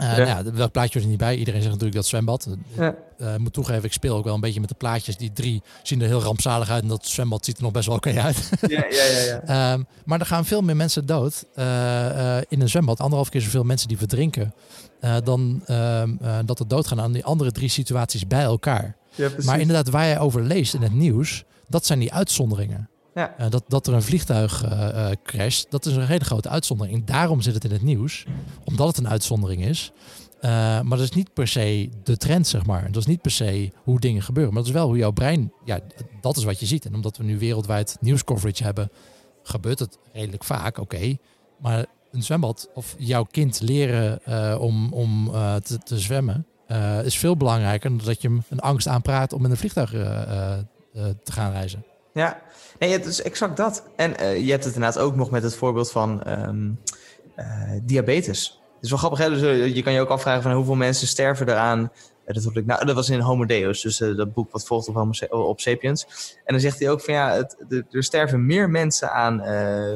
Eh, Ja. nou ja, welk plaatje hoort er niet bij? Iedereen zegt natuurlijk dat zwembad. ja. Eh, ik moet toegeven, ik speel ook wel een beetje met de plaatjes. Die drie zien er heel rampzalig uit en dat zwembad ziet er nog best wel oké uit. ja, ja, ja, ja. Ehm, maar er gaan veel meer mensen dood eh, in een zwembad. Anderhalf keer zoveel mensen die verdrinken. dan ehm, eh, dat er doodgaan aan die andere drie situaties bij elkaar. Ja. Maar inderdaad, waar jij over leest in het nieuws, dat zijn die uitzonderingen. Ja. Eh, dat, dat er een vliegtuig eh, crasht, dat is een hele grote uitzondering. En daarom zit het in het nieuws, omdat het een uitzondering is. Maar dat is niet per se de trend, zeg maar. Dat is niet per se hoe dingen gebeuren. Maar dat is wel hoe jouw brein, ja, dat is wat je ziet. En omdat we nu wereldwijd nieuwscoverage hebben, gebeurt het redelijk vaak, oké. Maar een zwembad of jouw kind leren om, om te, te zwemmen, is veel belangrijker dan dat je hem een angst aanpraat om in een vliegtuig te gaan reizen. Ja, nee, het is exact dat. En uh, je hebt het inderdaad ook nog met het voorbeeld van um, uh, diabetes. Het is wel grappig, hè? Dus, uh, je kan je ook afvragen van hoeveel mensen sterven eraan. Dat, ik, nou, dat was in Homo Deus, dus dat boek wat volgt op, Homo, op Sapiens. En dan zegt hij ook van ja, het, er sterven meer mensen aan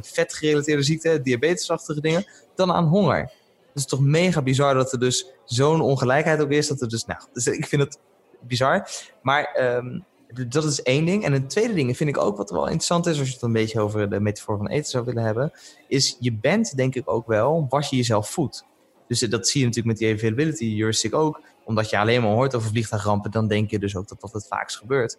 vetgerelateerde ziekten, diabetesachtige dingen, dan aan honger. Het is toch mega bizar dat er dus zo'n ongelijkheid ook is. Dat er dus, nou, dus ik vind het bizar. Maar um, dat is één ding. En een tweede ding vind ik ook wat wel interessant is, als je het een beetje over de metafoor van eten zou willen hebben, is je bent denk ik ook wel wat je jezelf voedt. Dus dat zie je natuurlijk met die availability heuristic ook. Omdat je alleen maar hoort over vliegtuigrampen, dan denk je dus ook dat dat het vaakst gebeurt.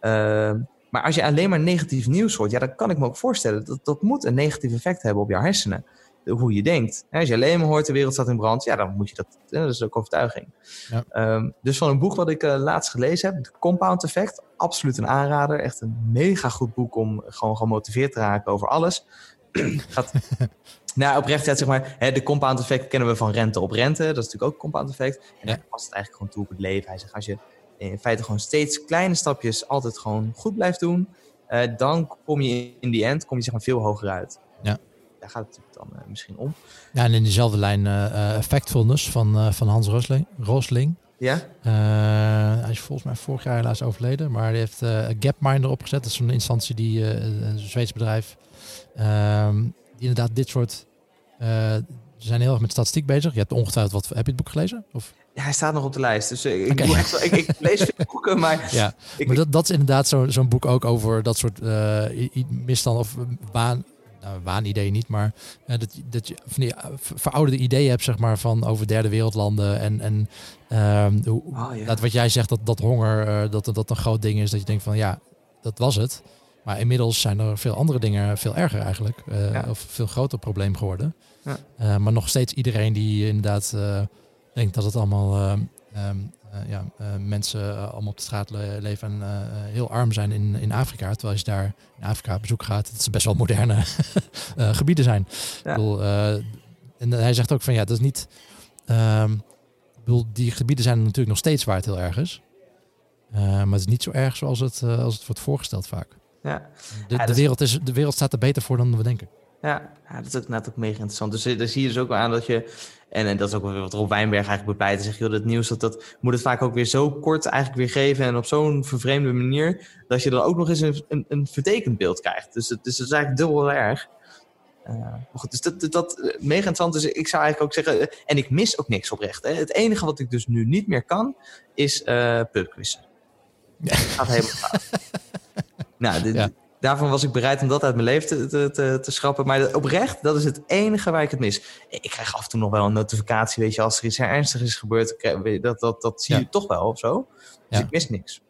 Uh, maar als je alleen maar negatief nieuws hoort, ja, dan kan ik me ook voorstellen dat dat moet een negatief effect hebben op jouw hersenen hoe je denkt. Als je alleen maar hoort de wereld staat in brand, ja, dan moet je dat. Dat is ook overtuiging. Ja. Um, dus van een boek wat ik uh, laatst gelezen heb, Compound Effect, absoluut een aanrader. Echt een mega goed boek om gewoon gemotiveerd te raken over alles. Gaat, nou, oprecht zeg maar, hè, de compound effect kennen we van rente op rente. Dat is natuurlijk ook compound effect. En ja. past het eigenlijk gewoon toe op het leven. Hij zegt, als je in feite gewoon steeds kleine stapjes altijd gewoon goed blijft doen, uh, dan kom je in die end kom je zeg maar veel hoger uit. Ja daar gaat het dan uh, misschien om. Ja, en in diezelfde lijn uh, Factfulness van, uh, van Hans Rosling. Rosling. Ja? hij is volgens mij vorig jaar helaas overleden, maar hij heeft Gapminder opgezet. Dat is een instantie die, een Zweeds bedrijf, ehm, die inderdaad dit soort... ze zijn heel erg met statistiek bezig. Je hebt ongetwijfeld wat... Heb je het boek gelezen? Of? Ja, hij staat nog op de lijst. Dus ik, okay. echt, ik, ik, lees veel boeken, maar... Ja, ik, maar dat, dat is inderdaad zo'n zo'n boek ook over dat soort misstand of baan nou, waanidee niet, maar uh, dat, dat je van die verouderde ideeën hebt, zeg maar, van over derde wereldlanden. En, en um, hoe, oh, ja. dat wat jij zegt, dat, dat honger, uh, dat, dat een groot ding is, dat je denkt van ja, dat was het. Maar inmiddels zijn er veel andere dingen veel erger eigenlijk. Ja. Of veel groter probleem geworden. Ja. maar nog steeds iedereen die inderdaad denkt dat het allemaal um, ja, uh, mensen uh, allemaal op de straat le leven en heel arm zijn in, in Afrika. Terwijl je daar in Afrika op bezoek gaat, dat ze best wel moderne gebieden zijn. Ja. Ik bedoel, en hij zegt ook van ja, dat is niet. Um, ik bedoel, die gebieden zijn natuurlijk nog steeds waar het heel erg is. maar het is niet zo erg zoals het, als het wordt voorgesteld vaak. Ja. De, de, wereld is, de wereld staat er beter voor dan we denken. Ja, ja dat is ook net ook mega interessant. Dus daar zie je dus ook wel aan dat je en, en dat is ook wat Rob Wijnberg eigenlijk bepleit. Zeg, joh, dat nieuws dat, dat moet het vaak ook weer zo kort eigenlijk weer geven. En op zo'n vervreemde manier. Dat je dan ook nog eens een, een, een vertekend beeld krijgt. Dus het, dus het is eigenlijk dubbel erg. Uh, goed, dus dat, dat, dat uh, mega interessant. Dus ik zou eigenlijk ook zeggen, uh, en ik mis ook niks oprecht. Hè. Het enige wat ik dus nu niet meer kan, is uh, pubquizzen. Ja. Dat gaat helemaal fout. nou, dit, ja daarvan was ik bereid om dat uit mijn leven te, te, te, schrappen. Maar oprecht, dat is het enige waar ik het mis. Ik krijg af en toe nog wel een notificatie, weet je, als er iets ernstigs is gebeurd. Dat, dat, dat zie je toch wel of zo. Dus ik mis niks.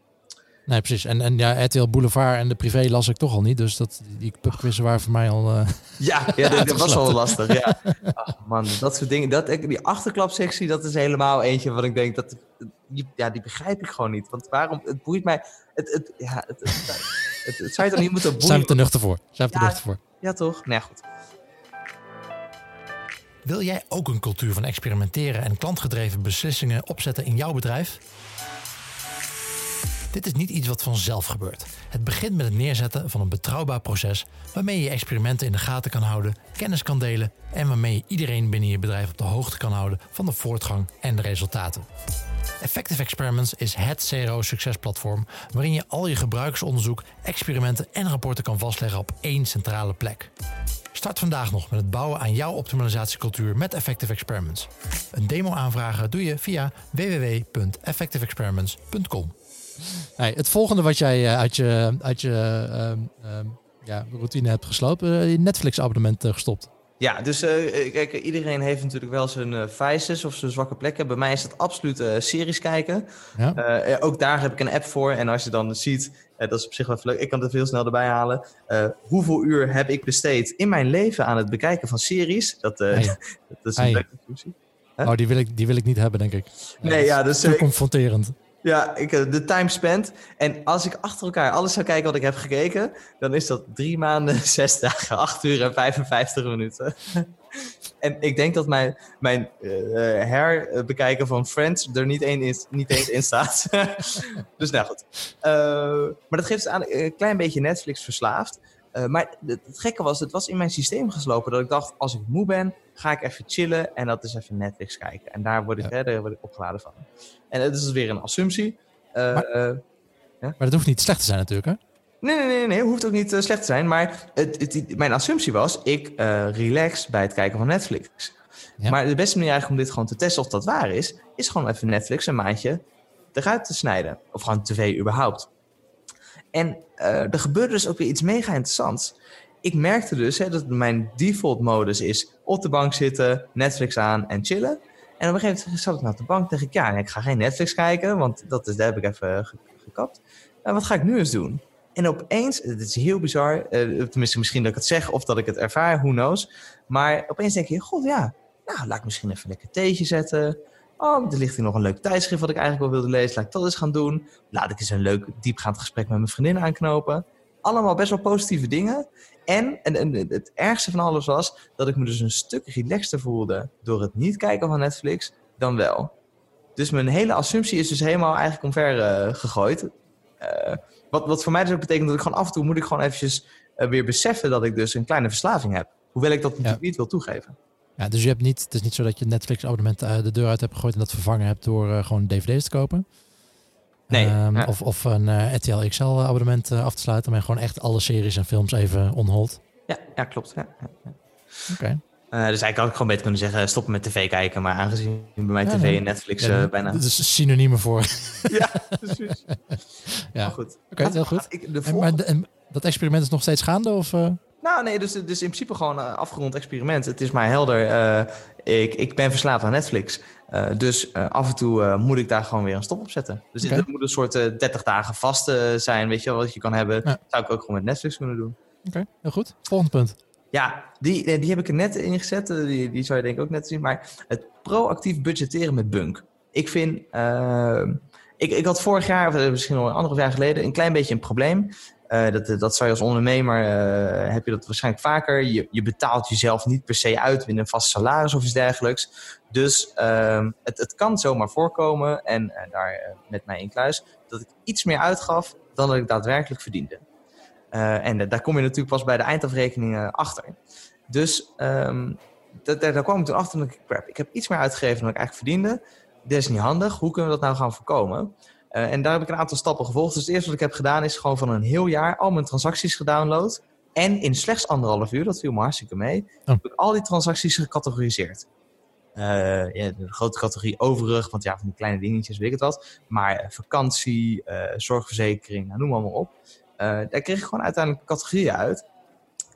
Nee, precies. En, en ja, RTL Boulevard en de privé las ik toch al niet. Dus dat, die pubquizzen waren voor mij al... Uh... Ja, ja dat, was wel lastig. Ja. Ach, man, dat soort dingen. Dat, die achterklapsectie, dat is helemaal eentje wat ik denk... Dat, ja, die begrijp ik gewoon niet. Want waarom... Het boeit mij... Het, het, ja, het, het, het, zou je dan niet moeten boeien? Zijn we te nuchter voor? Zijn we te nuchter voor? Ja, toch? Nee, goed. Wil jij ook een cultuur van experimenteren en klantgedreven beslissingen opzetten in jouw bedrijf? Dit is niet iets wat vanzelf gebeurt. Het begint met het neerzetten van een betrouwbaar proces waarmee je experimenten in de gaten kan houden, kennis kan delen en waarmee je iedereen binnen je bedrijf op de hoogte kan houden van de voortgang en de resultaten. Effective Experiments is het CRO-succesplatform waarin je al je gebruikersonderzoek, experimenten en rapporten kan vastleggen op één centrale plek. Start vandaag nog met het bouwen aan jouw optimalisatiecultuur met Effective Experiments. Een demo aanvragen doe je via www.effectiveexperiments.com. Het volgende wat jij uh, uit je, uit je uh, uh, ja, routine hebt geslopen, je Netflix-abonnement eh, gestopt. Ja, dus uh, kijk, iedereen heeft natuurlijk wel zijn uh, vices of zijn zwakke plekken. Bij mij is dat absoluut uh, series kijken. Ja. ook daar heb ik een app voor. En als je dan ziet, dat is op zich wel leuk. Ik kan het veel snel erbij halen. hoeveel uur heb ik besteed in mijn leven aan het bekijken van series? Dat, hey. dat is een hey. leuke functie. Oh, die wil, ik, die wil ik niet hebben, denk ik. Nee, ja, dus... Te confronterend. Ja, ik, eh, de time spent. En als ik achter elkaar alles zou kijken wat ik heb gekeken, dan is dat drie maanden, zes dagen, acht uur en 55 minuten. en ik denk dat mijn, mijn uh, herbekijken van Friends er niet, één is, niet eens in staat. dus nou goed. Maar dat geeft aan een klein beetje Netflix verslaafd. Uh, maar het, het, gekke was, het was in mijn systeem geslopen dat ik dacht, als ik moe ben, ga ik even chillen en dat is even Netflix kijken. En daar word ik, ja. hè, daar word ik opgeladen van. En dat is dus weer een assumptie. Uh, maar, uh, ja? maar dat hoeft niet slecht te zijn natuurlijk, hè? Nee, nee, nee, nee, hoeft ook niet slecht te zijn. Maar het, het, mijn assumptie was, ik relax bij het kijken van Netflix. Ja. Maar de beste manier eigenlijk om dit gewoon te testen of dat waar is, is gewoon even Netflix een maandje eruit te snijden. Of gewoon tv überhaupt. En er gebeurde dus ook weer iets mega interessants. Ik merkte dus hè, dat mijn default modus is op de bank zitten, Netflix aan en chillen. En op een gegeven moment zat ik naar de bank dacht ik, ja, ik ga geen Netflix kijken, want dat, is, daar heb ik even gekapt. En wat ga ik nu eens doen? En opeens, het is heel bizar, uh, tenminste misschien dat ik het zeg of dat ik het ervaar, who knows. Maar opeens denk je, god ja, nou laat ik misschien even lekker theetje zetten. Oh, er ligt hier nog een leuk tijdschrift wat ik eigenlijk wel wilde lezen. Laat ik dat eens gaan doen. Laat ik eens een leuk diepgaand gesprek met mijn vriendin aanknopen. Allemaal best wel positieve dingen. En, en, en, het ergste van alles was dat ik me dus een stuk relaxter voelde door het niet kijken van Netflix dan wel. Dus mijn hele assumptie is dus helemaal eigenlijk omver uh, gegooid. Uh, wat, wat voor mij dus ook betekent dat ik gewoon af en toe moet ik gewoon eventjes uh, weer beseffen dat ik dus een kleine verslaving heb. Hoewel ik dat natuurlijk ja. niet wil toegeven. Ja, dus je hebt niet, het is niet zo dat je Netflix abonnement de deur uit hebt gegooid en dat vervangen hebt door gewoon dvd's te kopen. Nee. Um, ja. of, of een uh, RTL XL abonnement af te sluiten. Maar gewoon echt alle series en films even on hold. Ja, ja klopt. Ja. Oké. Okay. Uh, dus eigenlijk had ik gewoon beter kunnen zeggen stoppen met tv kijken. Maar aangezien bij mij tv nee. en Netflix ja, bijna... Dat is synoniemen voor. ja, precies. ja. Maar goed. Oké, okay, heel goed. Ik, de en, maar de, en dat experiment is nog steeds gaande? Of, nou, nee, dus, dus in principe gewoon een afgerond experiment. Het is maar helder. Uh, ik, ik ben verslaafd aan Netflix. Uh, dus uh, af en toe moet ik daar gewoon weer een stop op zetten. Dus okay. het moet een soort 30 dagen vast zijn, weet je wel, wat je kan hebben. Ja. Zou ik ook gewoon met Netflix kunnen doen. Oké, okay, heel goed. Volgende punt. Ja, die, die heb ik er net ingezet. Die, die zou je denk ik ook net zien. Maar het proactief budgetteren met Bunk. Ik vind... ik, ik had vorig jaar, of misschien al een anderhalf jaar geleden, een klein beetje een probleem. Uh, dat, dat zou je als ondernemer, uh, heb je dat waarschijnlijk vaker. Je, je betaalt jezelf niet per se uit in een vast salaris of iets dergelijks. Dus uh, het, het kan zomaar voorkomen, en daar met mij in kluis, dat ik iets meer uitgaf dan dat ik daadwerkelijk verdiende. en daar kom je natuurlijk pas bij de eindafrekeningen achter. Dus um, dat, daar, kwam ik toen achter dacht ik, crap, ik heb iets meer uitgegeven dan ik eigenlijk verdiende. Dit is niet handig, hoe kunnen we dat nou gaan voorkomen? Uh, en daar heb ik een aantal stappen gevolgd. Dus het eerste wat ik heb gedaan is gewoon van een heel jaar al mijn transacties gedownload. En in slechts anderhalf uur, dat viel me hartstikke mee, oh. heb ik al die transacties gecategoriseerd. Uh, ja, de grote categorie overig, want ja, van die kleine dingetjes, weet ik het wat. Maar uh, vakantie, zorgverzekering, nou, noem maar, maar op. daar kreeg ik gewoon uiteindelijk categorieën uit.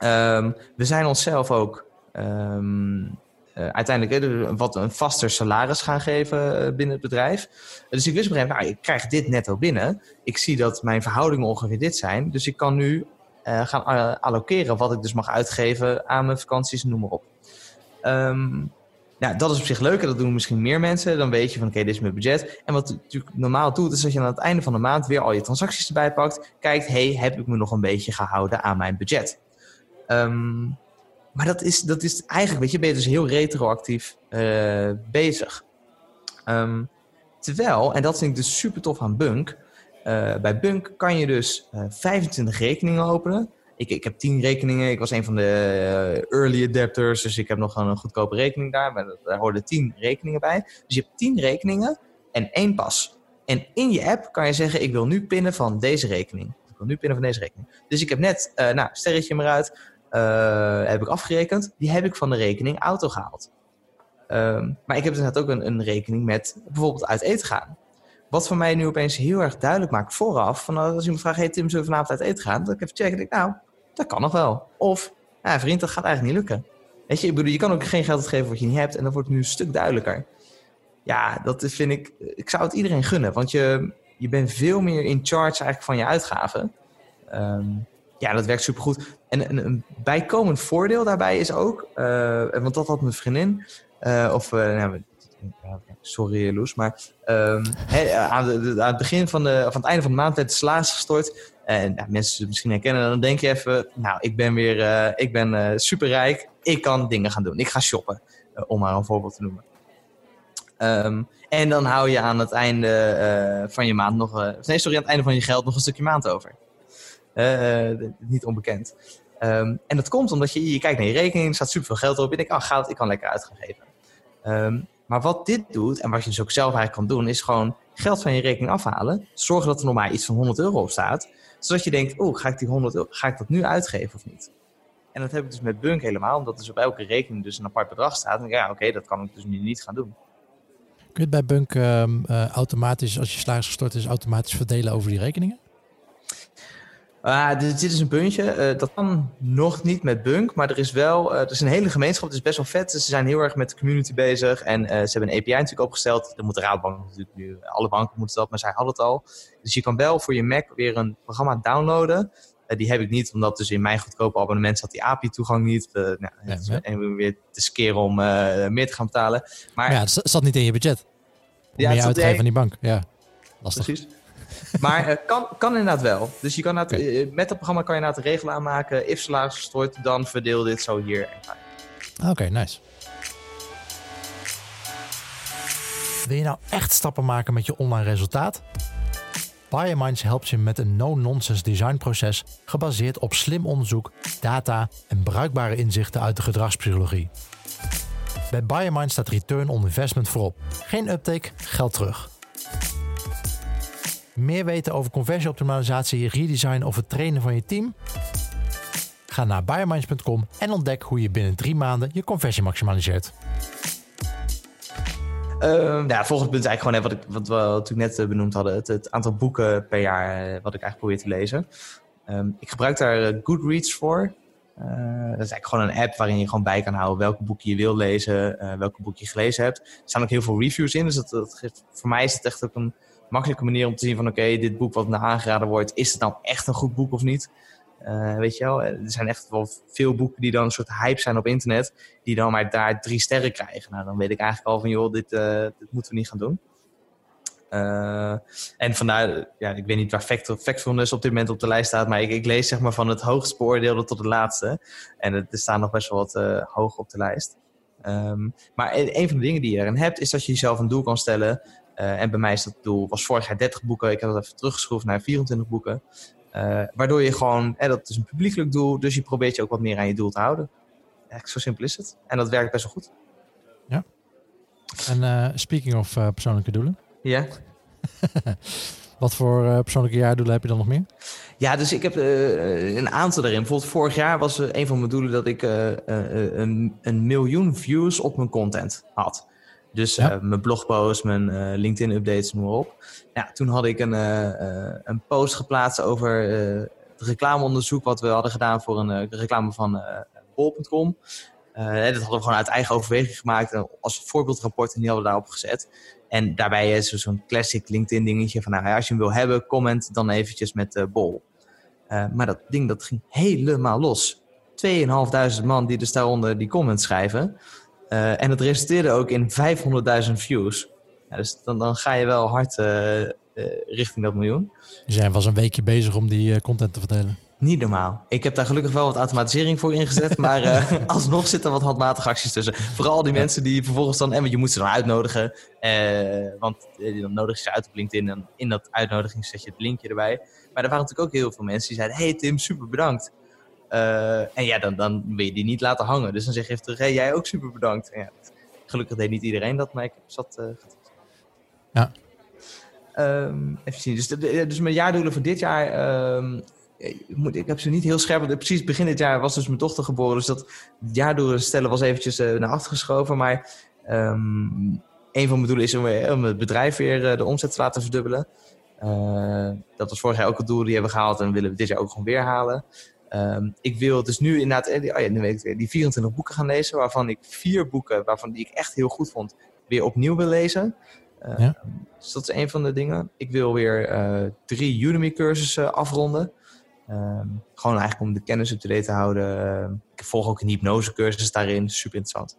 Um, we zijn onszelf ook um, uh, uiteindelijk wat een vaster salaris gaan geven uh, binnen het bedrijf. Dus ik wist op een gegeven moment, nou, ik krijg dit netto binnen. Ik zie dat mijn verhoudingen ongeveer dit zijn. Dus ik kan nu gaan allokeren wat ik dus mag uitgeven aan mijn vakanties, noem maar op. Um, nou, dat is op zich leuk en dat doen misschien meer mensen. Dan weet je van oké, dit is mijn budget. En wat natuurlijk normaal doet, is dat je aan het einde van de maand weer al je transacties erbij pakt. Kijkt, hey, heb ik me nog een beetje gehouden aan mijn budget? Um, maar dat is, dat is eigenlijk, weet je, ben je dus heel retroactief uh, bezig. Um, terwijl, en dat vind ik dus super tof aan Bunk. Uh, bij Bunk kan je dus uh, 25 rekeningen openen. Ik, ik heb 10 rekeningen. Ik was een van de early adapters. Dus ik heb nog een, een goedkope rekening daar. Maar daar hoorden 10 rekeningen bij. Dus je hebt 10 rekeningen en één pas. En in je app kan je zeggen: Ik wil nu pinnen van deze rekening. Ik wil nu pinnen van deze rekening. Dus ik heb net, nou, sterretje maar uit. Uh, heb ik afgerekend. Die heb ik van de rekening auto gehaald. Um, maar ik heb dus ook een, een, rekening met bijvoorbeeld uit eten gaan. Wat voor mij nu opeens heel erg duidelijk maakt vooraf. Van als iemand vraagt, hey Tim, zullen we vanavond uit eten gaan? Dat ik even checken. denk nou, dat kan nog wel. Of, ja vriend, dat gaat eigenlijk niet lukken. Weet je, ik bedoel, je kan ook geen geld uitgeven wat je niet hebt. En dat wordt nu een stuk duidelijker. Ja, dat vind ik... Ik zou het iedereen gunnen. Want je, je bent veel meer in charge eigenlijk van je uitgaven. Um, ja, dat werkt supergoed. En een, een bijkomend voordeel daarbij is ook, uh, want dat had mijn vriendin, uh, of uh, nou, Sorry, Loes. Maar um, aan, aan, het begin van, de, van het einde van de maand werd de salaris gestort. En ja, mensen het misschien herkennen. Dan denk je even, nou, ik ben weer uh, ik ben, superrijk. Ik kan dingen gaan doen. Ik ga shoppen. Om maar een voorbeeld te noemen. Um, en dan hou je aan het einde van je maand nog... nee, sorry, aan het einde van je geld nog een stukje maand over. Niet onbekend. Um, en dat komt omdat je, je kijkt naar je rekening, er staat superveel geld op. En ik, oh, geld, ik kan lekker uit gaan geven. Um, maar wat dit doet, en wat je dus ook zelf eigenlijk kan doen, is gewoon geld van je rekening afhalen. Zorgen dat er nog maar iets van 100 euro op staat. Zodat je denkt, oh, ga ik die 100 euro, ga ik dat nu uitgeven of niet? En dat heb ik dus met Bunk helemaal, omdat dus op elke rekening dus een apart bedrag staat. En ja, oké, dat kan ik dus nu niet gaan doen. Kun je het bij Bunk um, uh, automatisch, als je salaris gestort is, automatisch verdelen over die rekeningen? Uh, dit, dit, is een puntje. Uh, dat kan nog niet met Bunk, maar er is wel. Uh, er is een hele gemeenschap. Het is best wel vet. Ze zijn heel erg met de community bezig. En ze hebben een API natuurlijk opgesteld. Dat moet de Raadbank natuurlijk nu. Alle banken moeten dat, maar zij hadden het al. Dus je kan wel voor je Mac weer een programma downloaden. die heb ik niet, omdat dus in mijn goedkope abonnement zat die API-toegang niet. nou, ja, En we weer te skeren om meer te gaan betalen. Maar ja, het zat niet in je budget. Ja, meer uitgeven van die bank. Ja, lastig. Precies. Maar uh, kan, kan inderdaad wel. Dus je kan okay. uh, met dat programma kan je inderdaad de regel aanmaken. If salaris gestort, dan verdeel dit zo hier. Oké, okay, nice. Wil je nou echt stappen maken met je online resultaat? Biominds helpt je met een no-nonsense designproces gebaseerd op slim onderzoek, data en bruikbare inzichten uit de gedragspsychologie. Bij Biomind staat return on investment voorop. Geen uptake, geld terug. Meer weten over conversieoptimalisatie, redesign of het trainen van je team? Ga naar biominds.com en ontdek hoe je binnen drie maanden je conversie maximaliseert. Uh, ja, volgende punt is eigenlijk gewoon wat, ik, wat we natuurlijk net eh, benoemd hadden. Het, aantal boeken per jaar eh, wat ik eigenlijk probeer te lezen. Um, ik gebruik daar eh, Goodreads voor. Dat is eigenlijk gewoon een app waarin je gewoon bij kan houden welke boeken je wil lezen, uh, welke boek je gelezen hebt. Er staan ook heel veel reviews in, dus dat geeft, voor mij is het echt ook een makkelijke manier om te zien van oké, dit boek wat me aangeraden wordt, is het nou echt een goed boek of niet? Uh, weet je wel, er zijn echt wel veel boeken die dan een soort hype zijn op internet, die dan maar daar drie sterren krijgen. Nou, dan weet ik eigenlijk al van joh, dit, uh, moeten we niet gaan doen. En vandaar, ja, ik weet niet waar Factfulness op dit moment op de lijst staat, maar ik, ik lees zeg maar van het hoogst beoordeelde tot het laatste. En er staan nog best wel wat hoog op de lijst. Um, maar een van de dingen die je erin hebt, is dat je jezelf een doel kan stellen uh, en bij mij is dat doel, was vorig jaar 30 boeken. Ik heb dat even teruggeschroefd naar 24 boeken. Uh, waardoor je gewoon, eh, dat is een publiekelijk doel, dus je probeert je ook wat meer aan je doel te houden. Eigenlijk zo simpel is het. En dat werkt best wel goed. Ja. En uh, speaking of persoonlijke doelen. Ja. Wat voor persoonlijke jaardoelen heb je dan nog meer? Ja, dus ik heb een aantal erin. Bijvoorbeeld vorig jaar was een van mijn doelen dat ik een, een, miljoen views op mijn content had. Dus ja. uh, mijn blogpost, mijn uh, LinkedIn-updates, noem maar op. Ja, toen had ik een, uh, een post geplaatst over het reclameonderzoek wat we hadden gedaan voor een reclame van bol.com. dat hadden we gewoon uit eigen overweging gemaakt als voorbeeldrapport en die hadden we daarop gezet. En daarbij is er zo'n classic LinkedIn dingetje van nou, als je hem wil hebben, comment dan eventjes met bol. maar dat ding dat ging helemaal los. 2.500 man die dus daaronder die comments schrijven. Uh, en het resulteerde ook in 500.000 views. Ja, dus dan, dan ga je wel hard uh, uh, richting dat miljoen. Dus jij was een weekje bezig om die content te verdelen? Niet normaal. Ik heb daar gelukkig wel wat automatisering voor ingezet, maar alsnog zitten wat handmatige acties tussen. Vooral die mensen die vervolgens dan, en je moet ze dan uitnodigen, want dan nodig je ze uit op LinkedIn en in dat uitnodiging zet je het linkje erbij. Maar er waren natuurlijk ook heel veel mensen die zeiden, hey Tim, super bedankt. Uh, en ja, dan, dan wil je die niet laten hangen. Dus dan zeg je even terug, hey, jij ook super bedankt. En ja, gelukkig deed niet iedereen dat, maar ik zat... Uh, ja. Um, even zien. Dus, dus mijn jaardoelen voor dit jaar... Um, ik, ik heb ze niet heel scherp. Precies begin dit jaar was dus mijn dochter geboren. Dus dat jaardoelen stellen was eventjes uh, naar achter geschoven. Maar um, een van mijn doelen is om, om het bedrijf weer de omzet te laten verdubbelen. Uh, dat was vorig jaar ook het doel. Die hebben we gehaald en willen we dit jaar ook gewoon weer halen. Um, ik wil dus nu inderdaad, eh, oh ja, nu weet ik weer, die 24 boeken gaan lezen, waarvan ik vier boeken, waarvan die ik echt heel goed vond, weer opnieuw wil lezen. Uh, ja. Dus dat is een van de dingen. Ik wil weer uh, drie Udemy-cursussen afronden. Um, gewoon eigenlijk om de kennis up-to-date te houden. ik volg ook een hypnose-cursus daarin, super interessant.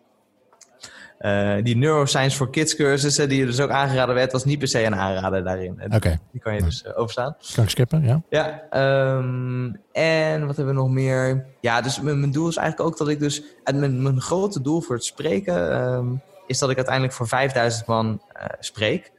Uh, die Neuroscience for Kids cursussen, die je dus ook aangeraden werd, was niet per se een aanrader daarin. Oké. Die kan je dus uh, overstaan. Kan ik skippen, ja. Ja, um, en wat hebben we nog meer? Ja, dus mijn, mijn, doel is eigenlijk ook dat ik dus... Mijn, mijn grote doel voor het spreken um, is dat ik uiteindelijk voor 5000 man uh, spreek.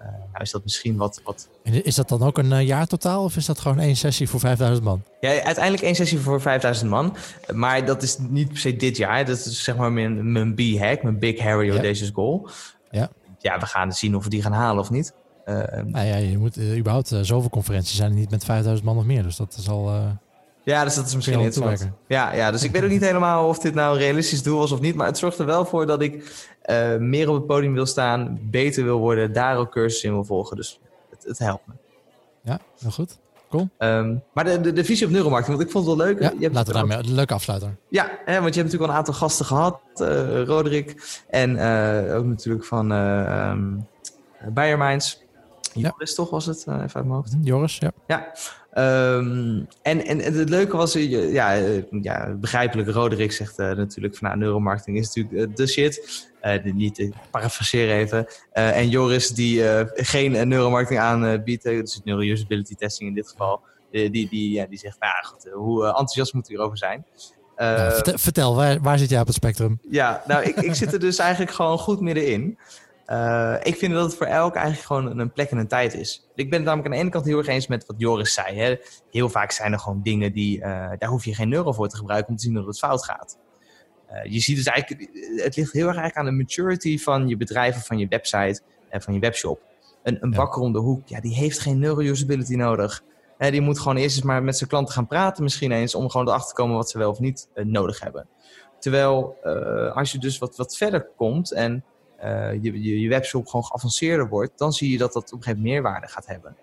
Uh, nou is dat misschien wat, wat... Is dat dan ook een uh, jaar totaal of is dat gewoon één sessie voor 5000 man? Ja, uiteindelijk één sessie voor 5000 man. Maar dat is niet per se dit jaar. Dat is zeg maar mijn, mijn B-hack, mijn Big Harry Audacious ja. Goal. Ja. ja, we gaan zien of we die gaan halen of niet. Uh, nou ja, je moet überhaupt zoveel conferenties zijn er niet met 5000 man of meer. Dus dat is al... Ja, dus dat is misschien interessant. Ja, ja, dus ik weet ook niet helemaal of dit nou een realistisch doel was of niet. Maar het zorgt er wel voor dat ik uh, meer op het podium wil staan, beter wil worden, daar ook cursussen in wil volgen. Dus het, het helpt me. Ja, heel goed. Cool. Um, maar de, de, de, visie op neuromarketing, want ik vond het wel leuk. Ja, je hebt laten we daarmee een leuke afsluiter. Ja, hè, want je hebt natuurlijk al een aantal gasten gehad. Uh, Roderick en uh, ook natuurlijk van uh, um, Bayerminds. Joris toch was het, even uit mijn hoofd. Joris, ja. Ja, Um, en, en het leuke was, ja, ja begrijpelijk, Roderick zegt uh, natuurlijk van nou, neuromarketing is natuurlijk de shit. Uh, niet te parafraseren even. Uh, en Joris die geen neuromarketing aanbiedt, dus neurousability testing in dit geval, die, die, ja, die zegt, nou ja, goed, hoe enthousiast moet u hierover zijn? Ja, vertel, vertel, waar, waar zit jij op het spectrum? Ja, nou, ik, ik zit er dus eigenlijk gewoon goed middenin. Uh, ik vind dat het voor elk eigenlijk gewoon een plek en een tijd is. Ik ben het namelijk aan de ene kant heel erg eens met wat Joris zei. Hè. Heel vaak zijn er gewoon dingen die, uh, daar hoef je geen euro voor te gebruiken om te zien dat het fout gaat. Uh, je ziet dus eigenlijk, het ligt heel erg eigenlijk aan de maturity van je bedrijf of van je website en van je webshop. Een, een ja. bakker om de hoek, ja, die heeft geen neuro-usability nodig. Die moet gewoon eerst eens maar met zijn klanten gaan praten misschien eens om gewoon erachter te komen wat ze wel of niet nodig hebben. Terwijl als je dus wat, wat verder komt en uh, je, je, je, webshop gewoon geavanceerder wordt, dan zie je dat dat op een gegeven moment meerwaarde gaat hebben.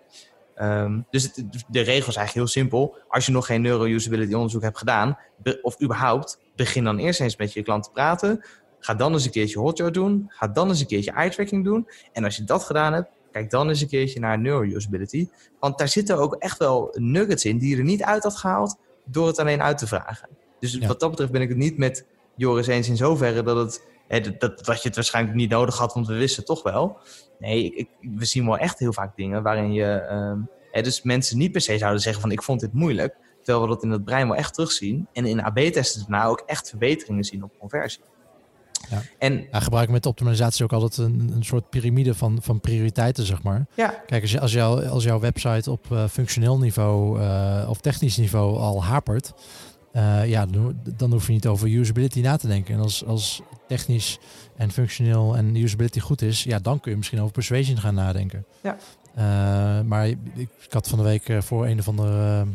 Um, dus het, de regel is eigenlijk heel simpel. Als je nog geen neuro-usability onderzoek hebt gedaan, of überhaupt, begin dan eerst eens met je klant te praten. Ga dan eens een keertje hotjar doen. Ga dan eens een keertje eye-tracking doen. En als je dat gedaan hebt, kijk dan eens een keertje naar neuro-usability. Want daar zitten ook echt wel nuggets in die je er niet uit had gehaald door het alleen uit te vragen. Dus ja. wat dat betreft ben ik het niet met Joris eens in zoverre dat het Hè, dat, dat, dat, je het waarschijnlijk niet nodig had, want we wisten het toch wel. Nee, ik, ik, we zien wel echt heel vaak dingen waarin je... Um, hè, dus mensen niet per se zouden zeggen van ik vond dit moeilijk. Terwijl we dat in het brein wel echt terugzien. En in AB-testen daarna ook echt verbeteringen zien op conversie. Ja. En ja, gebruiken met optimalisatie ook altijd een, een soort piramide van, van prioriteiten, zeg maar. Ja. Kijk, als, je, als, jou, als jouw website op uh, functioneel niveau uh, of technisch niveau al hapert, uh, ja, dan, dan, hoef je niet over usability na te denken. En als, als technisch en functioneel en usability goed is, ja, dan kun je misschien over persuasion gaan nadenken. Ja. Uh, maar ik, ik, had van de week uh, voor een of andere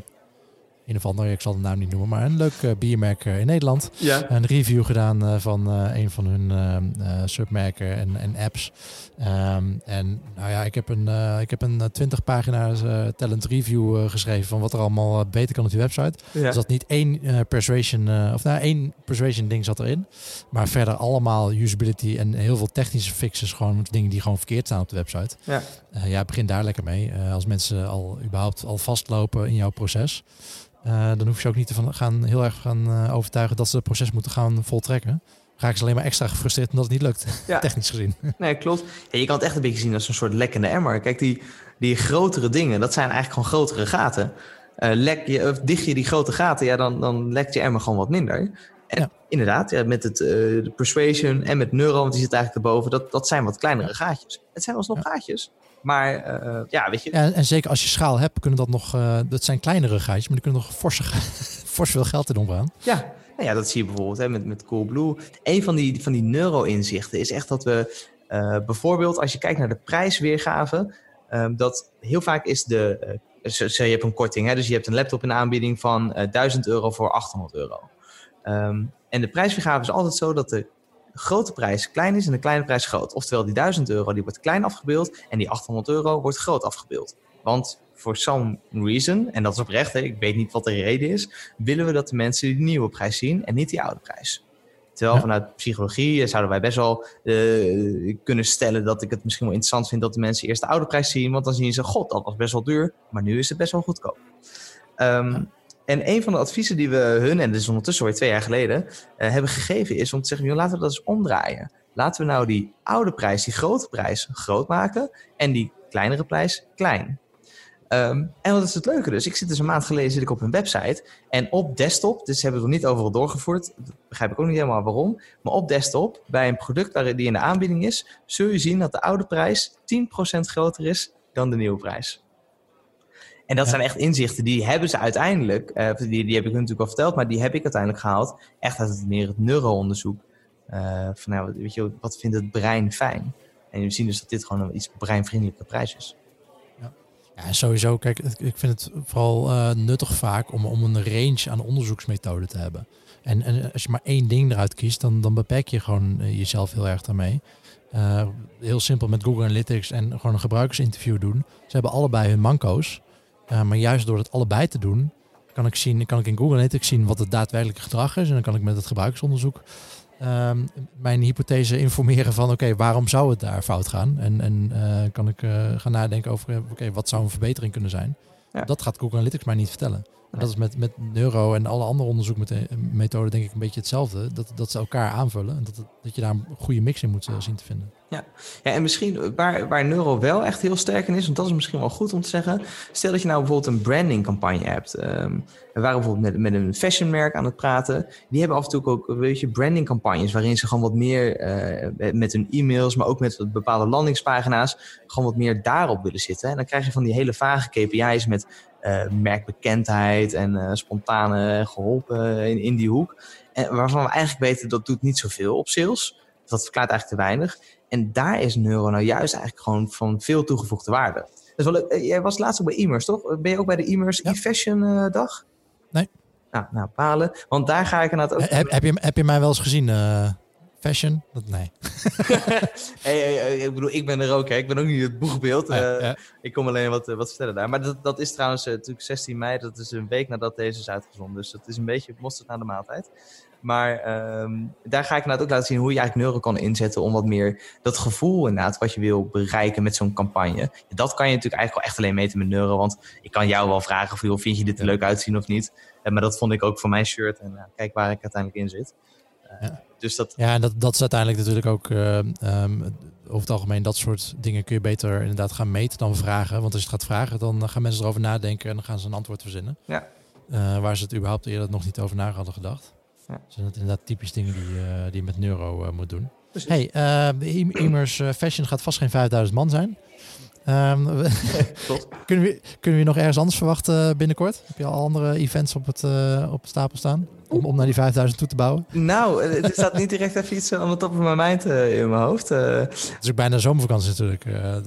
een of andere, ik zal de naam niet noemen, maar een leuk uh, biermerk in Nederland. Ja. Een review gedaan uh, van een van hun submerken en, en apps. Um, en nou ja, ik heb een, ik heb een 20 pagina's talent review geschreven van wat er allemaal beter kan op die website. Ja. Dus dat niet één persuasion, of nou één persuasion ding zat erin, maar verder allemaal usability en heel veel technische fixes, gewoon dingen die gewoon verkeerd staan op de website. Ja, ja begin daar lekker mee. als mensen al überhaupt al vastlopen in jouw proces. Dan hoef je ook niet te van, gaan heel erg gaan overtuigen dat ze het proces moeten gaan voltrekken. Raken ze alleen maar extra gefrustreerd omdat het niet lukt, ja. technisch gezien. Nee, klopt. Ja, je kan het echt een beetje zien als een soort lekkende emmer. Kijk, die, die grotere dingen, dat zijn eigenlijk gewoon grotere gaten. Uh, lek je, of dicht je die grote gaten, ja, dan, dan lekt je emmer gewoon wat minder. En ja. inderdaad, ja, met het de persuasion en met neuro, want die zit eigenlijk erboven, dat, dat zijn wat kleinere gaatjes. Het zijn alsnog gaatjes. Maar uh, ja, weet je. Ja, en zeker als je schaal hebt, kunnen dat nog. Dat zijn kleinere gaatjes, maar die kunnen nog forse, fors veel geld in omgaan. Ja, ja, dat zie je bijvoorbeeld hè, met, met Coolblue. Een van die, van die neuro-inzichten is echt dat we uh, bijvoorbeeld, als je kijkt naar de prijsweergave, um, dat heel vaak is de. je hebt een korting, hè, dus je hebt een laptop in aanbieding van 1000 euro voor 800 euro. Um, en de prijsweergave is altijd zo dat de grote prijs klein is en de kleine prijs groot. Oftewel die 1000 euro die wordt klein afgebeeld en die 800 euro wordt groot afgebeeld. Want for some reason, en dat is oprecht, hè, ik weet niet wat de reden is, willen we dat de mensen die nieuwe prijs zien en niet die oude prijs. Terwijl ja. vanuit psychologie zouden wij best wel uh, kunnen stellen dat ik het misschien wel interessant vind dat de mensen eerst de oude prijs zien, want dan zien ze, god, dat was best wel duur, maar nu is het best wel goedkoop. Um, ja. En een van de adviezen die we hun, en dat is ondertussen alweer twee jaar geleden, eh, hebben gegeven is om te zeggen, joh, laten we dat eens omdraaien. Laten we nou die oude prijs, die grote prijs, groot maken en die kleinere prijs klein. Ehm, en wat is het leuke dus? Ik zit dus een maand geleden zit ik op een website en op desktop, dus hebben we nog niet overal doorgevoerd, dat begrijp ik ook niet helemaal waarom, maar op desktop, bij een product die in de aanbieding is, zul je zien dat de oude prijs 10% groter is dan de nieuwe prijs. En dat zijn echt inzichten die hebben ze uiteindelijk, uh, die, die heb ik natuurlijk al verteld, maar die heb ik uiteindelijk gehaald, echt uit het meer het neuroonderzoek. Uh, van nou, weet je, wat vindt het brein fijn? En we zien dus dat dit gewoon een iets breinvriendelijke prijs is. Ja, sowieso. Kijk, ik vind het vooral uh, nuttig vaak om, om een range aan onderzoeksmethoden te hebben. En, en als je maar één ding eruit kiest, dan, dan beperk je gewoon uh, jezelf heel erg daarmee. Uh, heel simpel met Google Analytics en gewoon een gebruikersinterview doen. Ze hebben allebei hun manco's. maar juist door het allebei te doen, kan ik, zien, kan ik in Google Analytics zien wat het daadwerkelijke gedrag is. En dan kan ik met het gebruikersonderzoek um, mijn hypothese informeren van oké, waarom zou het daar fout gaan? En, en uh, kan ik uh, gaan nadenken over oké, wat zou een verbetering kunnen zijn? Ja. Dat gaat Google Analytics mij niet vertellen. Dat is met, met neuro en alle andere onderzoekmethoden denk ik een beetje hetzelfde. Dat, dat ze elkaar aanvullen en dat, dat je daar een goede mix in moet uh, zien te vinden. Ja. ja, en misschien waar, waar neuro wel echt heel sterk in is, want dat is misschien wel goed om te zeggen. Stel dat je nou bijvoorbeeld een brandingcampagne hebt. Um, we waren bijvoorbeeld met, met een fashionmerk aan het praten. Die hebben af en toe ook weet je, brandingcampagnes waarin ze gewoon wat meer uh, met hun e-mails, maar ook met bepaalde landingspagina's, gewoon wat meer daarop willen zitten. En dan krijg je van die hele vage KPI's met merkbekendheid en uh, spontane geholpen in, in die hoek. En waarvan we eigenlijk weten dat doet niet zoveel op sales. Dat verklaart eigenlijk te weinig. En daar is Neuro nou juist eigenlijk gewoon van veel toegevoegde waarde. Dus wel, uh, jij was laatst ook bij e-mails, toch? Ben je ook bij de e-mails ja. e-fashion dag? Nee. Nou, nou, palen. Want daar ga ik inderdaad ook... Heb, heb, je, heb je mij wel eens gezien... Fashion? Dat, nee. hey, hey, ik bedoel, ik ben er ook. Hè. Ik ben ook niet het boegbeeld. Ja, uh, ja. Ik kom alleen wat, wat vertellen daar. Maar dat, dat is trouwens uh, natuurlijk 16 mei. Dat is een week nadat deze is uitgezonden. Dus dat is een beetje mosterd naar de maaltijd. Maar um, daar ga ik inderdaad ook laten zien hoe je eigenlijk neuro kan inzetten om wat meer dat gevoel inderdaad wat je wil bereiken met zo'n campagne. Dat kan je natuurlijk eigenlijk wel echt alleen meten met neuro. Want ik kan jou wel vragen of vind je dit er leuk uitzien of niet. Maar dat vond ik ook voor mijn shirt. En kijk waar ik uiteindelijk in zit. Ja. Dus dat... Ja, en dat, dat is uiteindelijk natuurlijk ook uh, um, over het algemeen dat soort dingen kun je beter inderdaad gaan meten dan vragen. Want als je het gaat vragen, dan gaan mensen erover nadenken en dan gaan ze een antwoord verzinnen. Ja. Uh, waar ze het überhaupt eerder nog niet over na hadden gedacht. Ja. Dus dat zijn inderdaad typisch dingen die, uh, die je met neuro moet doen. Precies. Hey, de Immers Fashion gaat vast geen 5000 man zijn. Um, kunnen, we, kunnen we nog ergens anders verwachten binnenkort? Heb je al andere events op het, uh, op het stapel staan? Om, om naar die 5000 toe te bouwen? Nou, het staat niet direct even iets aan de top van mijn mind uh, in mijn hoofd. Uh, het is ook bijna zomervakantie natuurlijk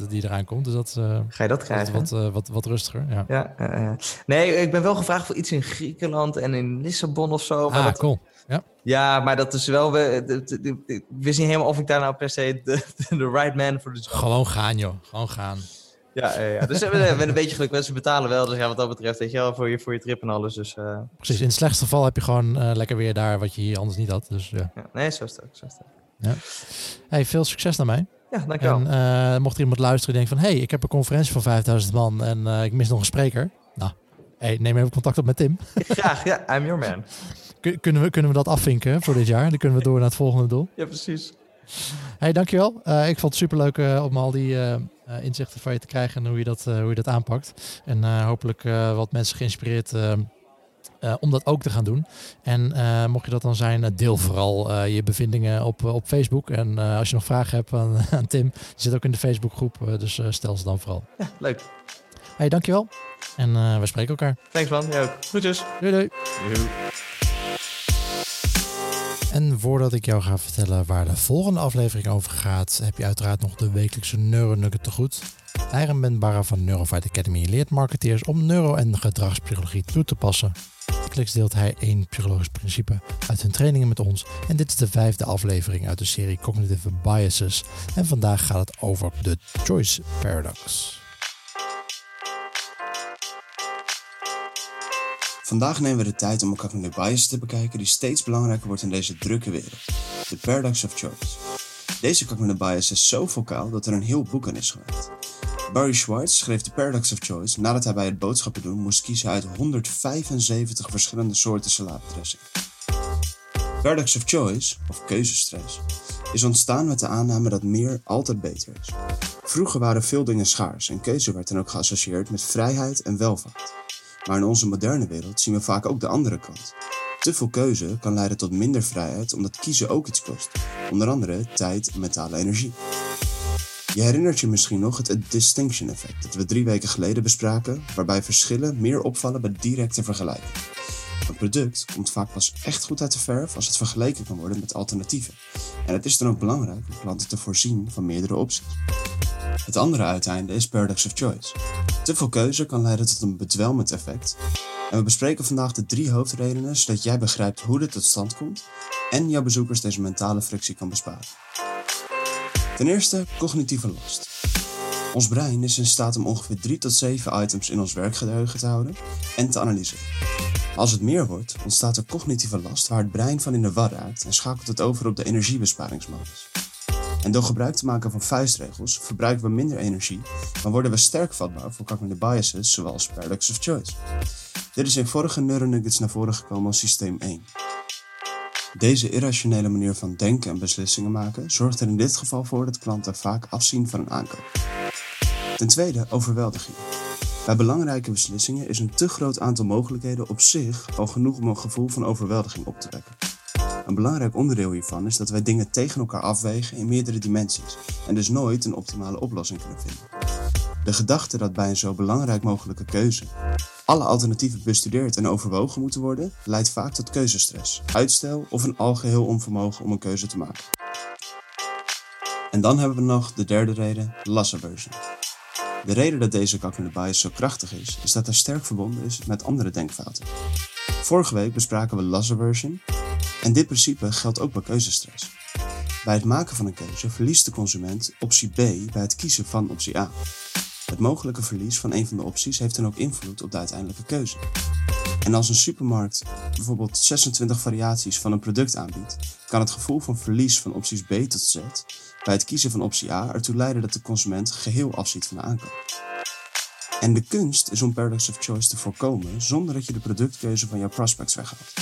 die eraan komt. Dus dat, Ga je dat krijgen? Wat, wat, wat, wat, rustiger. Ja. Ja, nee, ik ben wel gevraagd voor iets in Griekenland en in Lissabon of zo. Maar ah, dat, cool. Ja. ja, maar dat is wel... Ik wist niet helemaal of ik daar nou per se de, de right man voor de job. Gewoon gaan, joh. Gewoon gaan. Ja, ja, ja. dus we hebben een beetje geluk. Mensen betalen wel. Dus ja, wat dat betreft, weet je wel, voor je, voor je trip en alles. Dus, uh, Precies, in het slechtste geval heb je gewoon uh, lekker weer daar wat je hier anders niet had. Dus, ja. ja nee, zo sterk, zo sterk. Ja. Hey, veel succes naar mij. Ja, dankjewel. En uh, mocht er iemand luisteren en denken van... hey, ik heb een conferentie van 5000 man en ik mis nog een spreker. Nou, hey, neem even contact op met Tim. Graag, ja. I'm your man. Kunnen, we, kunnen we dat afvinken voor dit jaar? Dan kunnen we door naar het volgende doel. Ja, precies. Hey, dankjewel. ik vond het superleuk om al die... Uh, inzichten van je te krijgen en hoe je dat, uh, hoe je dat aanpakt. En uh, hopelijk wat mensen geïnspireerd om dat ook te gaan doen. En mocht je dat dan zijn, deel vooral je bevindingen op, op Facebook. En als je nog vragen hebt aan, aan Tim, zit ook in de Facebookgroep. dus stel ze dan vooral. Ja, leuk. Hey, dankjewel. En we spreken elkaar. Thanks man, jij ook. Groetjes. Doei doei. doei. En voordat ik jou ga vertellen waar de volgende aflevering over gaat, heb je uiteraard nog de wekelijkse Neuronugget te goed. Eigen Ben Barra van Neurofight Academy leert marketeers om neuro- en gedragspsychologie toe te passen. Wekelijks deelt hij één psychologisch principe uit hun trainingen met ons. En dit is de vijfde aflevering uit de serie Cognitive Biases. En vandaag gaat het over de Choice Paradox. Vandaag nemen we de tijd om cognitive bias te bekijken die steeds belangrijker wordt in deze drukke wereld. De Paradox of Choice. Deze cognitive bias is zo vocaal dat er een heel boek aan is gemaakt. Barry Schwartz schreef The Paradox of Choice nadat hij bij het boodschappen doen moest kiezen uit 175 verschillende soorten salatdressing. Paradox of Choice, of keuzestress, is ontstaan met de aanname dat meer altijd beter is. Vroeger waren veel dingen schaars en keuze werd dan ook geassocieerd met vrijheid en welvaart. Maar in onze moderne wereld zien we vaak ook de andere kant. Te veel keuze kan leiden tot minder vrijheid omdat kiezen ook iets kost, onder andere tijd en mentale energie. Je herinnert je misschien nog het distinction effect dat we drie weken geleden bespraken, waarbij verschillen meer opvallen bij directe vergelijking. Een product komt vaak pas echt goed uit de verf als het vergeleken kan worden met alternatieven. En het is dan ook belangrijk om klanten te voorzien van meerdere opties. Het andere uiteinde is paradox of choice. Te veel keuze kan leiden tot een bedwelmend effect. En we bespreken vandaag de drie hoofdredenen zodat jij begrijpt hoe dit tot stand komt en jouw bezoekers deze mentale frictie kan besparen. Ten eerste cognitieve last. Ons brein is in staat om ongeveer 3 tot 7 items in ons werkgeheugen te houden en te analyseren. Als het meer wordt, ontstaat er cognitieve last waar het brein van in de war raakt en schakelt het over op de energiebesparingsmodus. En door gebruik te maken van vuistregels verbruiken we minder energie, maar worden we sterk vatbaar voor cognitive biases zoals paradox of choice. Dit is in vorige neuronuggets naar voren gekomen als systeem 1. Deze irrationele manier van denken en beslissingen maken zorgt er in dit geval voor dat klanten vaak afzien van een aankoop. Ten tweede, overweldiging. Bij belangrijke beslissingen is een te groot aantal mogelijkheden op zich al genoeg om een gevoel van overweldiging op te wekken. Een belangrijk onderdeel hiervan is dat wij dingen tegen elkaar afwegen in meerdere dimensies en dus nooit een optimale oplossing kunnen vinden. De gedachte dat bij een zo belangrijk mogelijke keuze alle alternatieven bestudeerd en overwogen moeten worden, leidt vaak tot keuzestress, uitstel of een algeheel onvermogen om een keuze te maken. En dan hebben we nog de derde reden, loss aversion. De reden dat deze cognitive bias zo krachtig is, is dat hij sterk verbonden is met andere denkfouten. Vorige week bespraken we loss en dit principe geldt ook bij keuzestress. Bij het maken van een keuze verliest de consument optie B bij het kiezen van optie A. Het mogelijke verlies van een van de opties heeft dan ook invloed op de uiteindelijke keuze. En als een supermarkt bijvoorbeeld 26 variaties van een product aanbiedt, kan het gevoel van verlies van opties B tot Z bij het kiezen van optie A ertoe leiden dat de consument geheel afziet van de aankoop. En de kunst is om paradox of choice te voorkomen zonder dat je de productkeuze van jouw prospects weghaalt.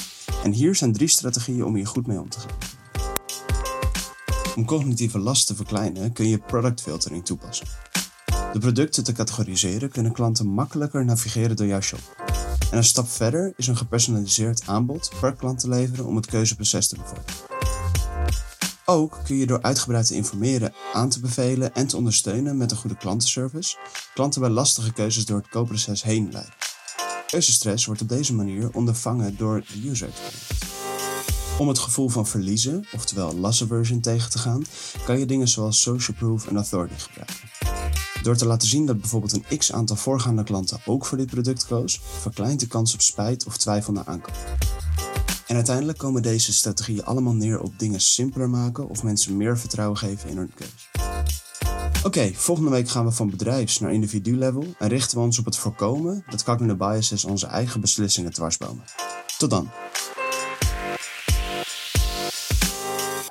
En hier zijn drie strategieën om hier goed mee om te gaan. Om cognitieve last te verkleinen kun je product filtering toepassen. De producten te categoriseren kunnen klanten makkelijker navigeren door jouw shop. En een stap verder is een gepersonaliseerd aanbod per klant te leveren om het keuzeproces te bevorderen. Ook kun je door uitgebreid te informeren, aan te bevelen en te ondersteunen met een goede klantenservice, klanten bij lastige keuzes door het koopproces heen leiden. Keuzestress wordt op deze manier ondervangen door de user. Om het gevoel van verliezen, oftewel loss aversion, tegen te gaan, kan je dingen zoals social proof en authority gebruiken. Door te laten zien dat bijvoorbeeld een x aantal voorgaande klanten ook voor dit product koos, verkleint de kans op spijt of twijfel naar aankoop. En uiteindelijk komen deze strategieën allemaal neer op dingen simpeler maken of mensen meer vertrouwen geven in hun keus. Oké, volgende week gaan we van bedrijfs naar individu-level en richten we ons op het voorkomen dat cognitive biases onze eigen beslissingen dwarsbomen. Tot dan!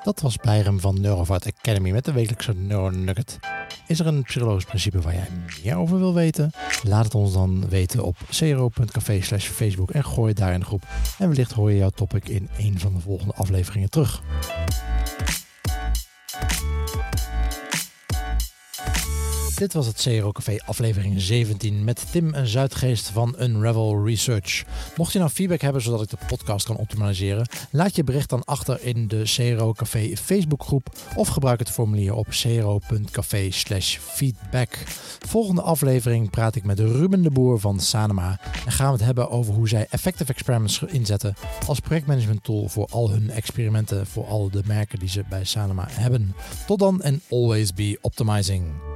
Dat was Bijrem van Neurovart Academy met de wekelijkse Neuronugget. Is er een psychologisch principe waar jij meer over wil weten? Laat het ons dan weten op cro.café slash Facebook en gooi het daar in de groep. En wellicht hoor je jouw topic in een van de volgende afleveringen terug. Dit was het CRO Café aflevering 17 met Tim en Zuidgeest van Unravel Research. Mocht je nou feedback hebben zodat ik de podcast kan optimaliseren, laat je bericht dan achter in de CRO Café Facebookgroep of gebruik het formulier op cro.café feedback. Volgende aflevering praat ik met Ruben de Boer van Sanema en gaan we het hebben over hoe zij Effective Experiments inzetten als projectmanagement tool voor al hun experimenten voor al de merken die ze bij Sanema hebben. Tot dan en always be optimizing.